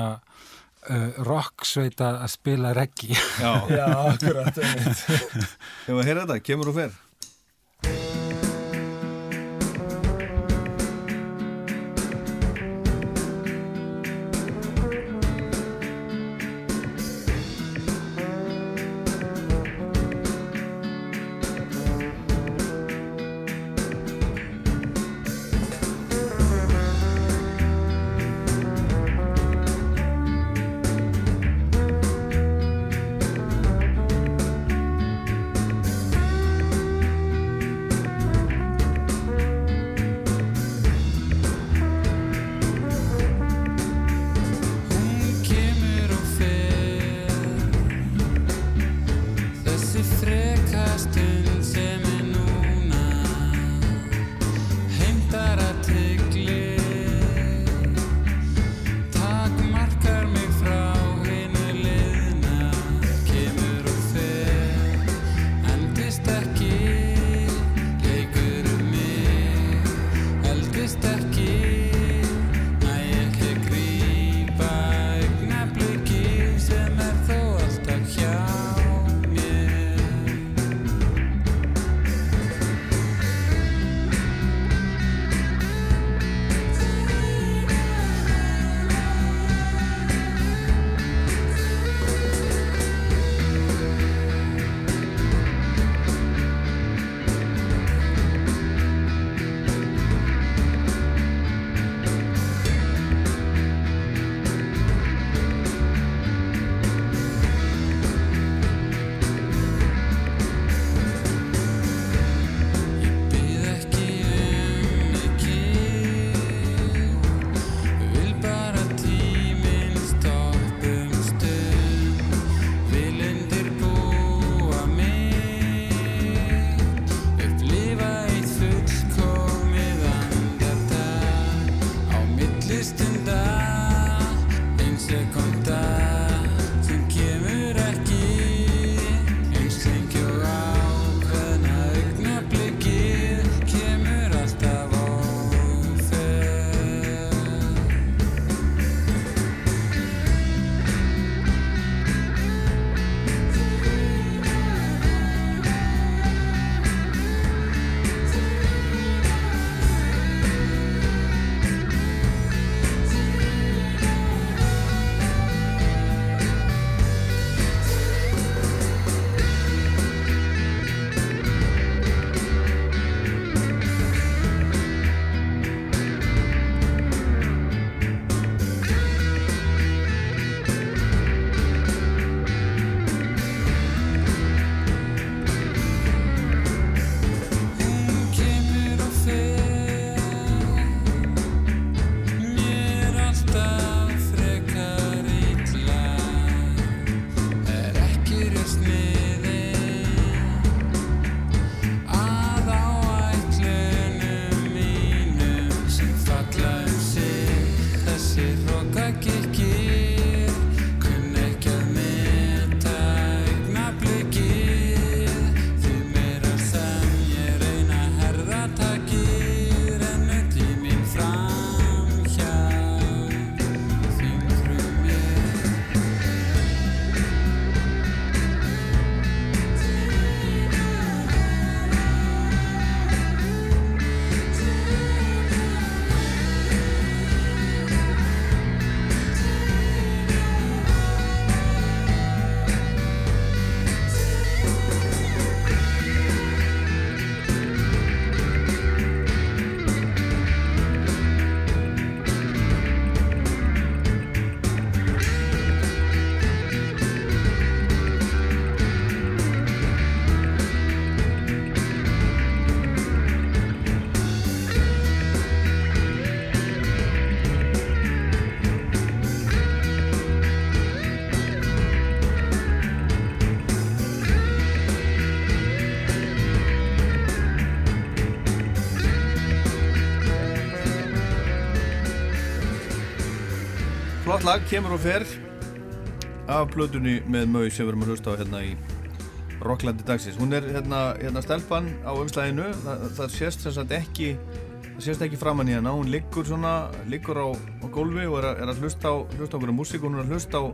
uh, rocksveita að spila reggi. Já. (laughs) Já, akkurat. Ef að heyra þetta, kemur og fer. Flott lag, kemur og fer. af plötunni með Mau sem við erum að hlusta á hérna í Rocklandi dagsins. Hún er hérna, hérna stelpan á umslæðinu, það, það sést þess að ekki það sést ekki framann í hana, hún liggur svona liggur á, á gólfi og er að, er að hlusta á hlusta á einhverja músík og hún er að hlusta á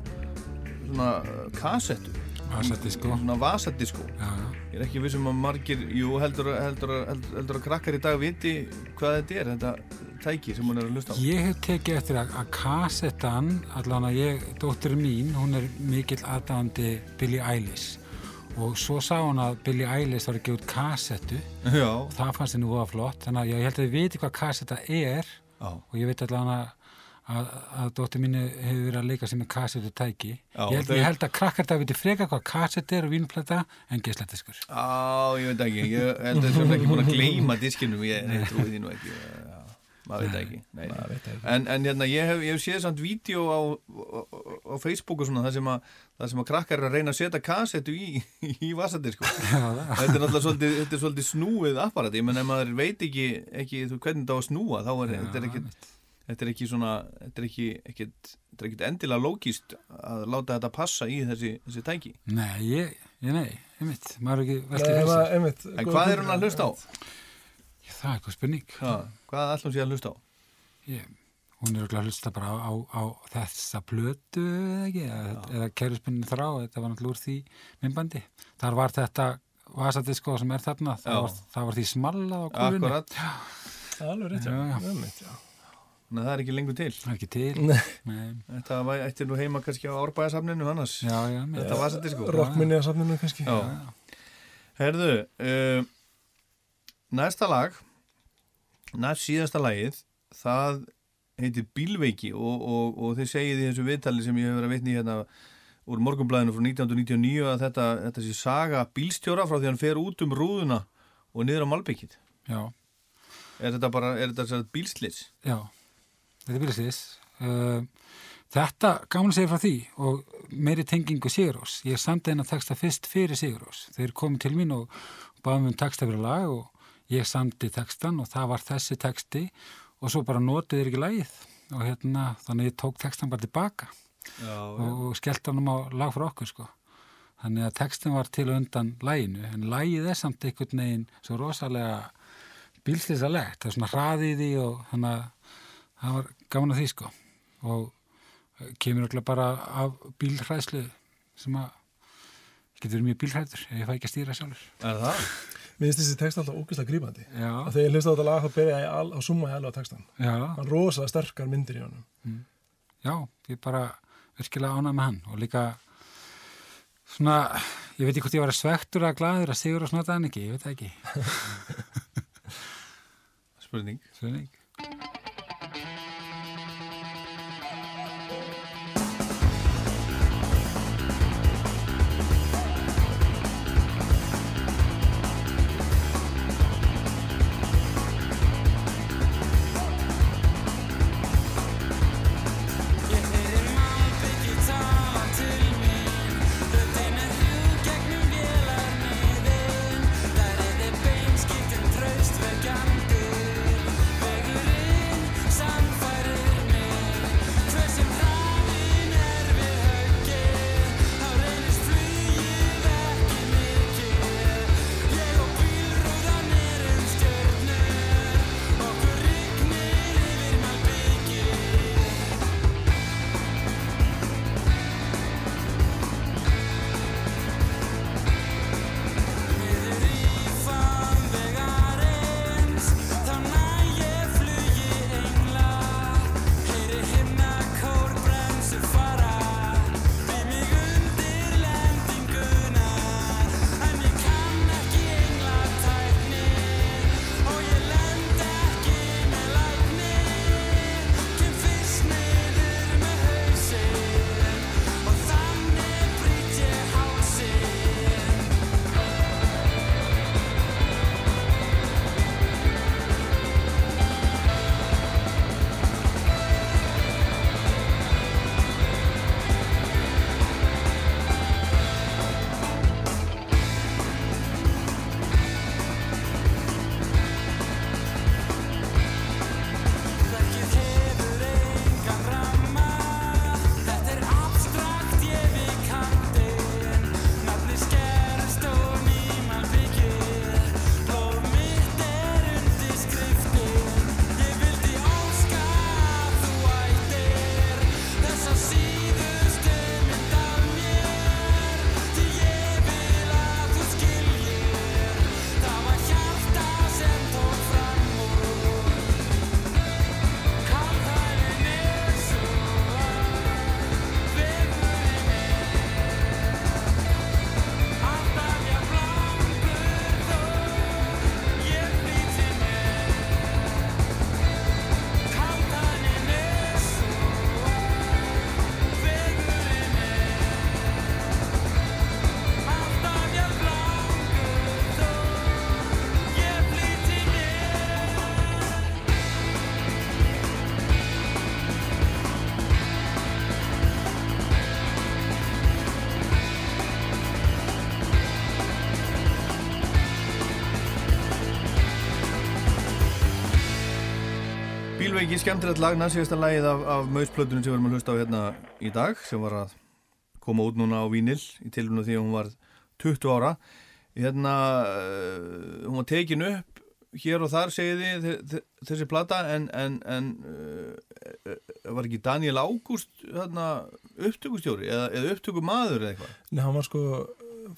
svona uh, kassettu Vasadiskó. svona vasadiskó Já, já. ég er ekki vissum að margir jú, heldur, heldur, heldur, heldur að krakkar í dag viti hvað þetta er, þetta tæki sem hún er að hlusta á. Ég hef tekið eftir að, að kassettan, allan að ég, dóttir mín, hún er mikill aðdáðandi Billie Eilish. Og svo sá hún að Billie Eilish var að gefa út kassettu. Já, og það fannst henni voða flott, þannig að ég held að ég viti hvað kassetta er. Já, og ég veit allan að, að, að dóttir mín hefur verið að leika sem með kassettu tæki. Já, ég, held, ég held að krakkar það viti freka hvað kassett er og vínplata en geisladiskur. á, ég veit ekki. Ég held að það er ekki búin að gleyma diskinum ég, ég trúi því nú ekki maður veit ekki, nei. En, en hérna, ég hef, ég hef séð samt vídeo á, á, á Facebook og svona það sem, að, það sem að krakkar er að reyna að setja kassettu í, í vasadisko (laughs) þetta er náttúrulega svolítið, þetta er svolítið snúið apparat, ég menn ef maður veit ekki, ekki þú, hvernig þetta á að snúa þá er þetta er ekki þetta er ekki svona þetta er ekki, ekki, þetta er ekki endilega lógist að láta þetta passa í þessi, þessi tæki. Nei, ég, ég nei, ég mitt, maður er ekki veltið fyrir maður- einmitt, en hvað er hún að hlusta á? Það er eitthvað spurning. Ha, hvað ætlum sé að hlusta á? Ég, hún er að hlusta bara á, á, á þessa plötu eða ekki, eða, eða kæruspunni þrá, þetta var náttúrulega úr því myndbandi. Þar var þetta vasadisko sem er þarna, Já. það var, það var því smallað á kúrunni. Akkurat, Það er alveg rétt, já. Já, já. Einmitt, já. þannig að það er ekki lengur til Það er ekki til. Þetta væ- ætti nú heima kannski á árbæðasafninu annars Já, já, Þetta var þetta sko Rockminni á safninu kannski. Já. Herðu uh, Næsta lag Næst síðasta lagið Það heitir Bílveiki og, og, og þið segið í þessu viðtali sem ég hefur verið að vitni í hérna úr morgunblæðinu frá 1999 að þetta, þetta sé saga bílstjóra frá því hann fer út um rúðuna og niður á Malbyggið Já, Er þetta bara, er þetta bílslis? já, þetta er bílisins. Uh, þetta, gaman að segja frá því og meiri tengingu Sigurós. Ég samti hennar texta fyrst fyrir Sigurós. Þeir komið til mín og báðum um texta fyrir lag og ég samti textan og það var þessi texti og svo bara notið þeir ekki lagið og hérna, þannig ég tók textan bara tilbaka Já, og, og skellt hann um á lag fyrir okkur sko. Þannig að textin var til undan laginu en lagið er samt einhvern veginn svo rosalega bílslisalegt, það er svona hraðið í og þannig að það var gaman að því sko og eh, kemur örugglega bara af bílhræðslu sem að getur mjög bílhræður ef ég fæ ekki að stýra sjálfur. Er það? Mér finnst þessi text alltaf ógeðslega grípandi. Og þegar ég hlusta á þetta lag þá byrja ég að summa ég alveg á textan. Hann rosalega sterkar myndir í honum. já, ég bara virkilega ánað með hann og líka svona, ég veit ekki hvort ég var að svektur að glaður að sigur og snota hann ekki, ég veit ekki. (laughs) Spurning Spurning. Bílveiki, skemmtilegt lag, næstíðasta lagið af, af mausplötunum sem við erum að hlusta á hérna í dag sem var að koma út núna á Vínil í tilvæmna því að hún var 20 ára. Hérna, uh, hún var tekin upp hér og þar segiði þessi plata en, en, en uh, var ekki Daniel Ágúst hérna, upptökustjóri eða, eða upptökumadur eða eitthvað? Nei, hann var sko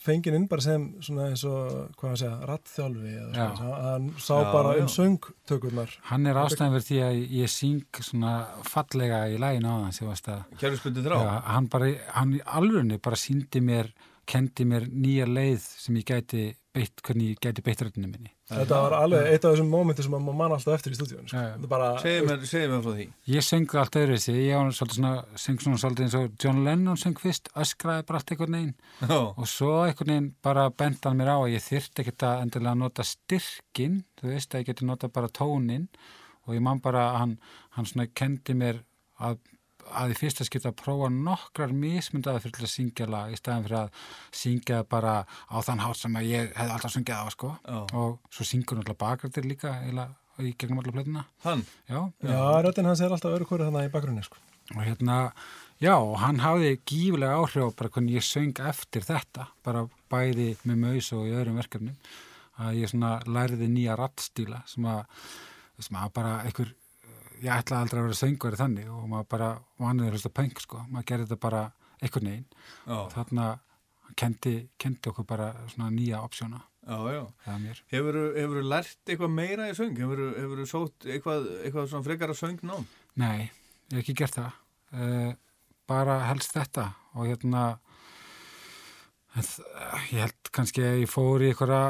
fenginn inn bara sem svona eins og, hvað maður segja, rattþjálfi eða svona, hann sá Já, bara já. um söngtökurnar. Hann er ástæðan fyrir því að ég syng svona fallega í læginu á þann sem varst að Kjærlisbundið þrá? Já, hann bara, hann í alvörunni bara síndi mér, kendi mér nýja leið sem ég gæti beitt, hvernig ég gæti beitt röddinu minni. Þetta var alveg eitt af þessum mómenti sem maður mann alltaf eftir í stúdíun sko. Segðu mér, frá því. Ég söng allt öðru þessi, ég var svolítið svona, söng svona svolítið eins og John Lennon söng fyrst, öskraði bara allt einhvern veginn. Já, og svo einhvern veginn bara bent hann mér á að ég þyrfti ekkert að endilega nota styrkin, þú veist að ég geti nota bara tónin og ég man bara að hann, hann svona kendi mér að, að í fyrsta skipta að prófa nokkrar mismundaði fyrir til að syngja lag í staðan fyrir að syngja bara á þann hátt sem að ég hefði alltaf sungið á sko. Já. og svo syngur náttúrulega bakrættir líka eiginlega í gegnum alla plötuna. Hann? Já, já, röddinn hans er alltaf öru hverju þannig í bakgrunni sko. og hérna, já, og hann hafði gífulega áhrif bara hvernig ég söng eftir þetta, bara bæði með maus og í öðrum verkefnum. Að ég svona læriði nýja rattstíla sem að, sem að bara einhver, ég ætlaði aldrei að vera söngvari þannig og maður bara vanið að hlusta punk sko, maður gerði þetta bara einhvern veginn og þarna kendi, kendi okkur bara svona nýja opsjóna. Hefur þú lært eitthvað meira í söng? Hefur þú sótt eitthvað, eitthvað svona frekara söng nám? Nei, ég hef ekki gert það. Uh, bara helst þetta og hérna ég held kannski að ég fór í einhverja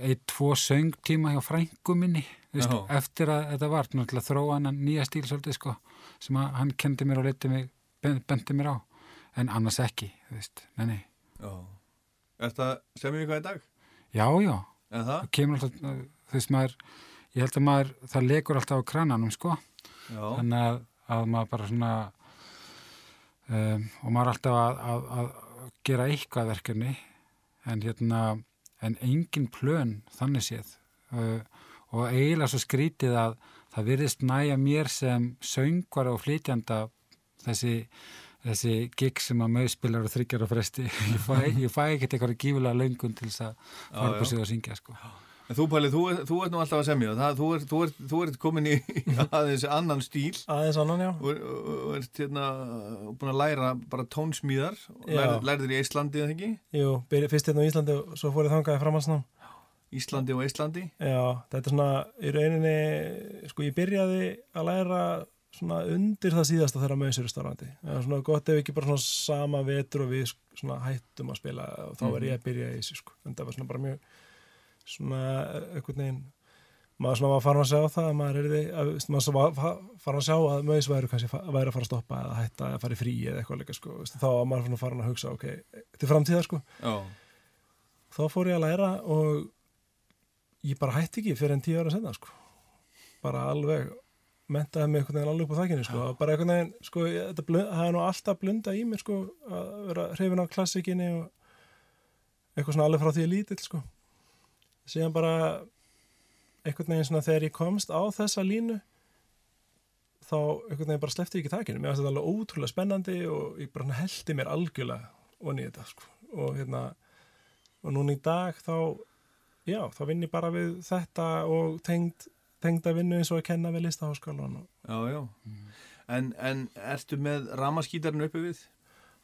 eitt, tvo söngtíma hjá frængu minni Já. eftir að þetta var náttúrulega þróa hann nýja stíl svolítið sko sem að hann kendi mér og leiti mig ben- benti mér á, en annars ekki þú veist, nei, nei. Er það sem ég eitthvað í dag? já, já En það? kemur alltaf, þú veist maður ég held að maður, það lekur alltaf á krananum sko Já. þannig að, að maður bara svona um, og maður alltaf að, að, að gera eitthvað verkefni en hérna en engin plön þannig séð uh, og eiginlega svo skrítið að það virðist næja mér sem söngvar og flytjanda þessi þessi gig sem að mögspilar og þryggjar og fresti (laughs) ég fæ, ég fæ ekkert eitthvað gífulega löngun til þess að fara upp og sig og syngja sko. En þú, Palli, þú, þú ert nú alltaf að semja. Það, þú, ert, þú, ert, þú ert komin í (laughs) (laughs) aðeins annan stíl aðeins annan, já og, og, og ert hérna búin að læra bara tónsmíðar. Já. Lær, lærðir í Íslandi, eða ekki? Jú, fyrst hérna á Íslandi og svo fór ég þangaði framhansnám Íslandi og Íslandi. Já, þetta er svona í rauninni, sko ég byrjaði að læra svona undir það síðasta þegar mausur er starfandi. Það er svona gott ef ekki bara svona sama vetur og við svona hættum að spila og þá er ég að byrja í þessu sko. En það var svona bara mjög svona einhvern veginn maður svona var farin að sjá það að maður er því að maður var fa- farin að sjá að maus væri kannski fa- væri að fara að stoppa eða hætta eða fara í frí eða eitthvað líka sko. Þá var maður svona farin að hugsa ok, til framtíðar sko Já. þá fór ég að læra og ég bara hætti ekki fyrir en tíu ára senna sko. bara alveg mentaði mig einhvern veginn alveg upp á þakkinu sko. bara einhvern veginn, sko, það er nú alltaf blunda í mér sko, að vera hrifin á klassikinni og eitthvað svona alveg frá því ég lítill sko. síðan bara einhvern veginn svona þegar ég komst á þessa línu þá einhvern veginn bara sleppti ég ekki þakkinu mér fannst þetta alveg ótrúlega spennandi og ég bara heldi mér algjörlega onni í þetta sko. og hérna og núna í dag þá já, þá vinn ég bara við þetta og tengd, tengda vinnu eins og að kenna við listaháskólan og Já, já. En, en ertu með ramaskítarinn uppi við?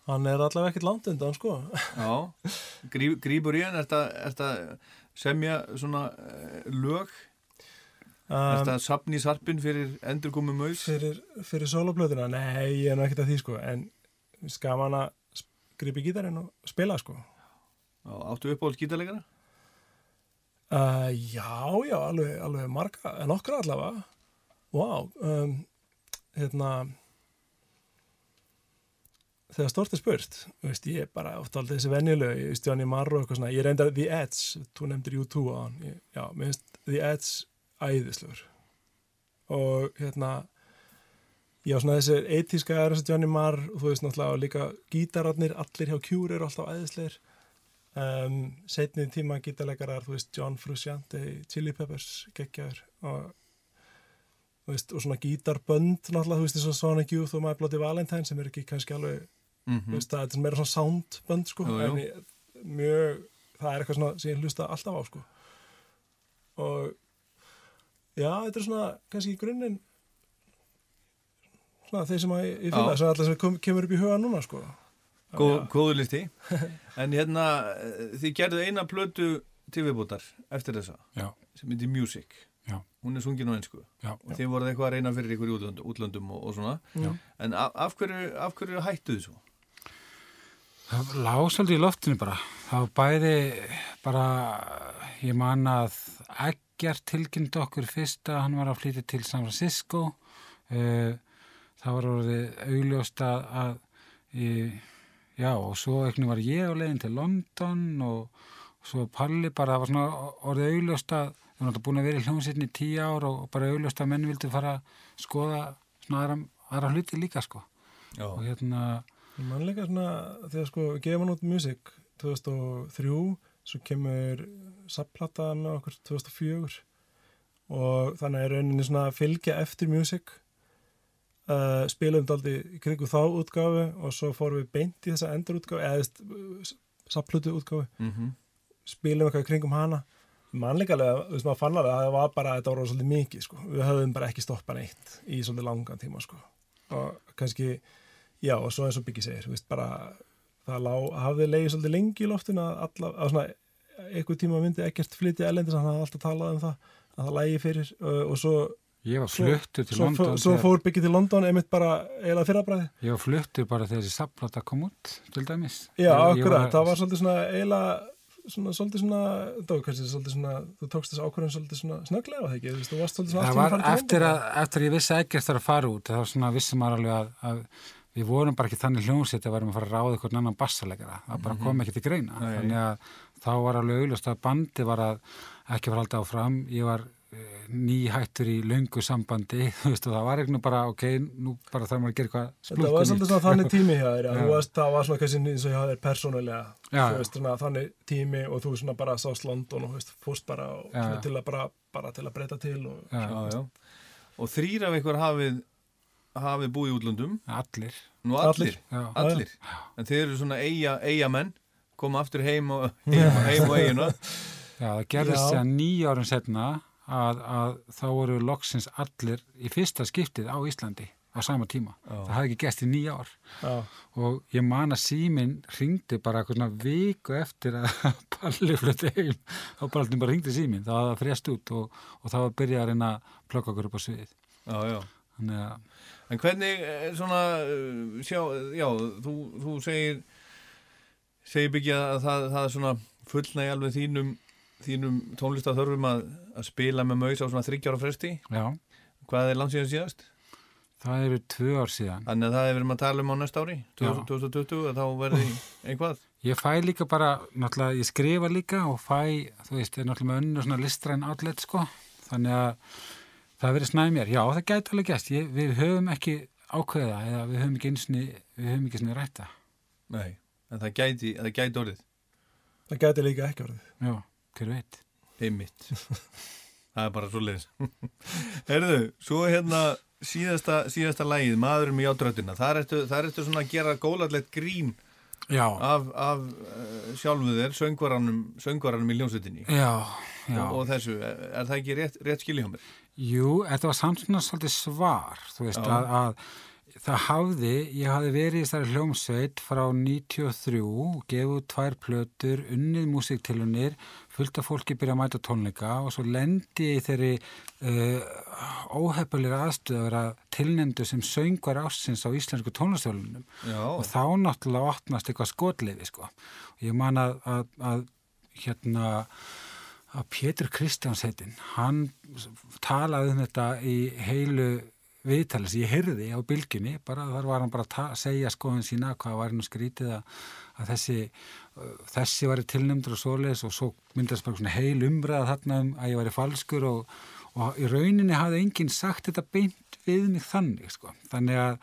hann er allavega ekkert langt undan sko (laughs) Já. Grí, grípur í hann? Ertu að- ertu að semja svona uh, lög? Um, að sapna í sarpin fyrir endurkomu maus? fyrir, fyrir soloplötuna, nei, ég er nú ekkert að því sko en skaman að í gítarinn og spila sko Já, áttu uppáhalds gítarleikara? Uh, já, já, alveg, alveg marga, en okkar allavega. Wow um, hérna þegar stort er spurt veist, ég er bara oft aldrei þessi venjulegu ég veist Johnny Marr og eitthvað svona ég reyndar The Edge, þú nefndir U2 á hann ég, já, mér finnst The Edge æðislegur. Og hérna já, svona þessi eitíska er þessi Johnny Marr og þú veist náttúrulega líka gítararnir, allir hjá Cure eru alltaf æðislegir um, setnið tíma gítarleikarar, þú veist John Frusciante, Chili Peppers geggjaður. Og veist, og svona gítarbönd náttúrulega, þú veist, eins og Sonic Youth og My Bloody Valentine sem er ekki kannski alveg þú veist, það er meira svona soundbönd sko, Jú, jú. en ég, mjög það er eitthvað svona sem ég hlusta alltaf á sko. Og já, þetta er svona kannski í grunninn svona þeir sem að ég, ég fýla, sem allir sem kom, kemur upp í huga núna sko góður listi (laughs) En hérna, eh, þið gerðu eina plötu til viðbútar eftir þessa Já, sem heitir Music já, hún er sungin á einsku já. og þið voruð eitthvað að reyna fyrir ykkur í útlöndum, útlöndum og, og svona Já. en af, af, hverju, af hverju hættu þið svo? Það lág svolítið í loftinu bara. Það var bæði bara, ég man að Egger tilkynnt okkur fyrst að hann var að flytja til San Francisco. Eh, Það var orðið augljóst að, að ég, já, og svo eitthvað var ég á leiðin til London og, svo Palli bara, það var svona orðið augljóst að við erum alltaf búin að vera í hljómsveitni í tíu ár og bara augljóst að menn vildu fara að skoða svona aðra, aðra hluti líka, sko. Já, Og hérna, Ég man líka svona þegar sko við gefum hann út music 2003 svo kemur sapplata með okkur 2004 og þannig er rauninni svona að fylgja eftir music uh, spilum daldi kringu þá útgáfu og svo fórum við beint í þessa endur útgáfu eða sapplutu útgáfu. Mm spilum eitthvað kringum hana. Mannleikalega, þú veist maður fann alveg að það var bara þetta voru svolítið mikið sko, við höfðum bara ekki stoppað neitt í svolítið langan tíma sko. Og kannski, já og svo eins og Biggi segir, þú veist bara það lá, hafði leiði svolítið lengi í loftinu að alla, að svona eitthvað tíma myndi ekkert flytja elendis, hann hafði alltaf talað um það að það lægi fyrir og, og svo ég var Svo- fluttur til svo, London. svo þegar- fór Biggi til London einmitt bara eiginlega fyrrabræði Ég var fluttur bara þegar þessi sapplata kom út, til dæmis. Já, akkurat, það var svolítið svona eiginlega svona, svolítið svona, var kannski svolítið svona, þú tókst þessu ákvörðin svolítið svona snögglega á það ekki, þú veist, þú varst svolítið svona einu var farin til eftir London. að, eftir að ég vissi ekkert þar að fara út, var svona vissum maður alveg að, að við vorum bara ekki þannig hljómsett að varum að fara að ráða eitthvað annan bassalegara, það bara kom ekki til greina. Nei. Þannig að þá var alveg augljóst að bandi var að ekki fara alltaf áfram, ég var nýhættur í löngu sambandi, (laughs) þú veist, og það var eitthvað bara, ok, nú bara þarf maður að gera eitthvað Þetta var svolítið svona þannig tími hjá þér, (laughs) það var svona kannski eins og hjá þér persónulega, veist, þannig tími og þú svona bara sást London og, fórst bara, og, til að bara, bara til að breyta til og, Já, já. Og þrýr af ykkur hafið hafið búið í útlöndum allir. Nú allir, Allir. Já. allir. En þið eru svona eiga, eigamenn koma aftur heim og (laughs) heim, og eiginu Já, það gerðist Já. sér nýja árum setna að, að þá voru loksins allir í fyrsta skiptið á Íslandi á sama tíma. Það hafði ekki gæst í nýja ár já, og ég man að síminn ringdi bara eitthvað svona viku eftir að (laughs) Palli flutti heim þá bara alltaf bara ringdi síminn, það hafði það frést út og, og það var að byrja að reyna að plokka okkur upp á sviðið. Já, já. Þannig að, En hvernig er svona, uh, sjá, já, þú, þú segir, segir byggja að það, það er svona fullnægi alveg þínum, þínum tónlistathörfum að, að spila með maus á svona þryggjára fresti. já, Hvað er langt síðan síðast? það eru tvö ár síðan. Þannig að það er verið að tala um á næsta ári, 2000 2020, að þá verði (laughs) einhvað. Ég fæ líka bara, náttúrulega, ég skrifa líka og fæ, þú veist, er náttúrulega með önnu svona listræn outlet, sko. Þannig að það verið snæð mér. Já, það gæti alveg gæst. Ég, við höfum ekki ákveða eða við höfum ekki einsni, við höfum ekki svona rætta. Nei, en það gæti, það gæti orðið. það gæti líka ekki orðið. Já, hver veit. Einmitt. (laughs) það er bara svo leiðis. (laughs) Herðu, svo er hérna síðasta, síðasta lagið, maðurum í ádröttina. Það þar ertu svona að gera góðallegt grín Já, af, af uh, sjálfu þér, söngvaranum, söngvaranum í ljónsettinni. já, já. Og, og þessu, er, er það ekki rétt, rétt skilja hjá mér? Jú, þetta var samt svona svolítið svar, þú veist, Já. að, að það hafði, ég hafði verið í þessari hljómsveit frá 93, gefið tvær plötur, unnið músiktilunir, fullt af fólki byrja að mæta tónleika og svo lendi ég í þeirri uh, óhefnilega aðstöð að vera tilnefndu sem söngvar ásins á íslensku tónlistjólunum Já, og þá náttúrulega opnast eitthvað skotleifi sko. Og ég man að, að, að hérna að Pétur Kristjáns heitin, hann talaði um þetta í heilu viðtali sem ég heyrði á bylginni, bara þar var hann bara að segja skoðun sína hvað var hann skrítið að, að þessi, uh, þessi var tilnæmdur og svoleiðis og svo myndast bara svona heil umræða þarna um að ég var í falskur og, og í rauninni hafði enginn sagt þetta beint við mig þannig sko. Þannig að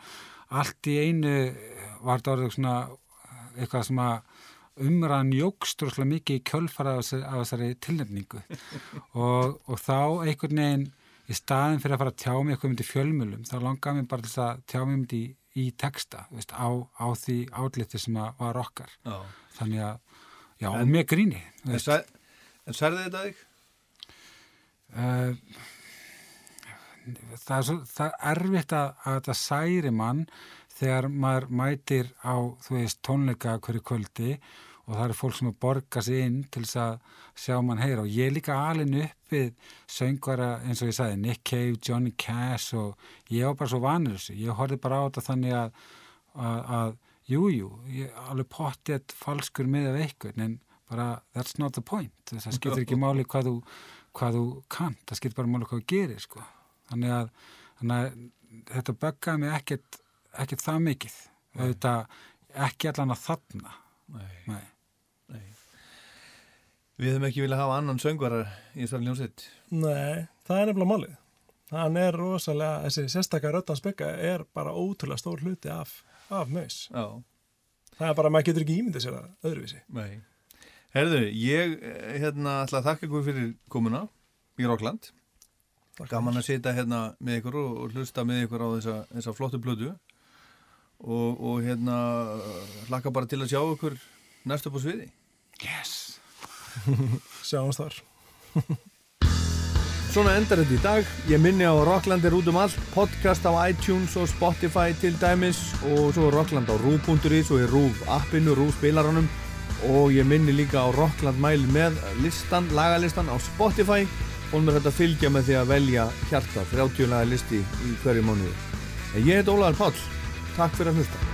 allt í einu var þetta orðið svona eitthvað sem að umræðan jógst rosalega mikið í kjölfara af þessari, tilnefningu (laughs) og, og þá einhvern veginn í staðin fyrir að fara að tjá mig eitthvað myndi fjölmjölum, þá langaði mér bara til þess að tjá mig myndi í, í texta, veist, á, á því átliti sem var okkar. Já. Þannig að, já, En- og með gríni. En, sær, en særði þetta þig? Uh, það er svo það er erfitt að, að þetta særi mann þegar maður mætir á þú veist tónleika hverju kvöldi og það eru fólk sem að borga sig inn til þess að sjá mann heyra. Og ég er líka alin uppið söngvara eins og ég sagði Nick Cave, Johnny Cash og ég var bara svo vanur þessu. Ég horfði bara á þetta þannig að að, að jú, jú, alveg pottið falskur með af einhvern en bara that's not the point. Þess að skiptir ekki máli hvað þú hvað þú kannt, það skiptir bara máli hvað þú gerir sko. þannig að, þannig að þetta böggaði mig ekkert ekkert það mikið. Auðvitað ekki allan að þarna. Nei. Nei. Við hefum ekki viljað hafa annan söngvarar í þessari ljónsitt. Nei, það er nefnilega málið. Hann er rosalega, þessi sérstakar röddans bygga er bara ótrúlega stór hluti af, af maus. Já. Það er bara, maður getur ekki ímyndið sér það öðruvísi. Nei. Herðu, ég eh, hérna ætla að þakka ykkur fyrir komuna í Rockland. Gaman að sitja hérna með ykkur og, og hlusta með ykkur á þessa, þessa flottu blödu og, og hérna hlakka bara til að sjá ykkur næst upp á sviði. Yes. (laughs) Sjáumst þar. (laughs) Svona endar þetta í dag. Ég minni á Rockland er út um allt, podcast á iTunes og Spotify til dæmis og svo Rockland á rú.is og í rúf appinu, rúf spilaranum og ég minni líka á Rockland mæli með listan, lagalistan á Spotify og mér þetta fylgja með því að velja hjarta 30 laga listi í hverju mánuði. En Ég heit Ólaður Páll. Takk fyrir að hlusta.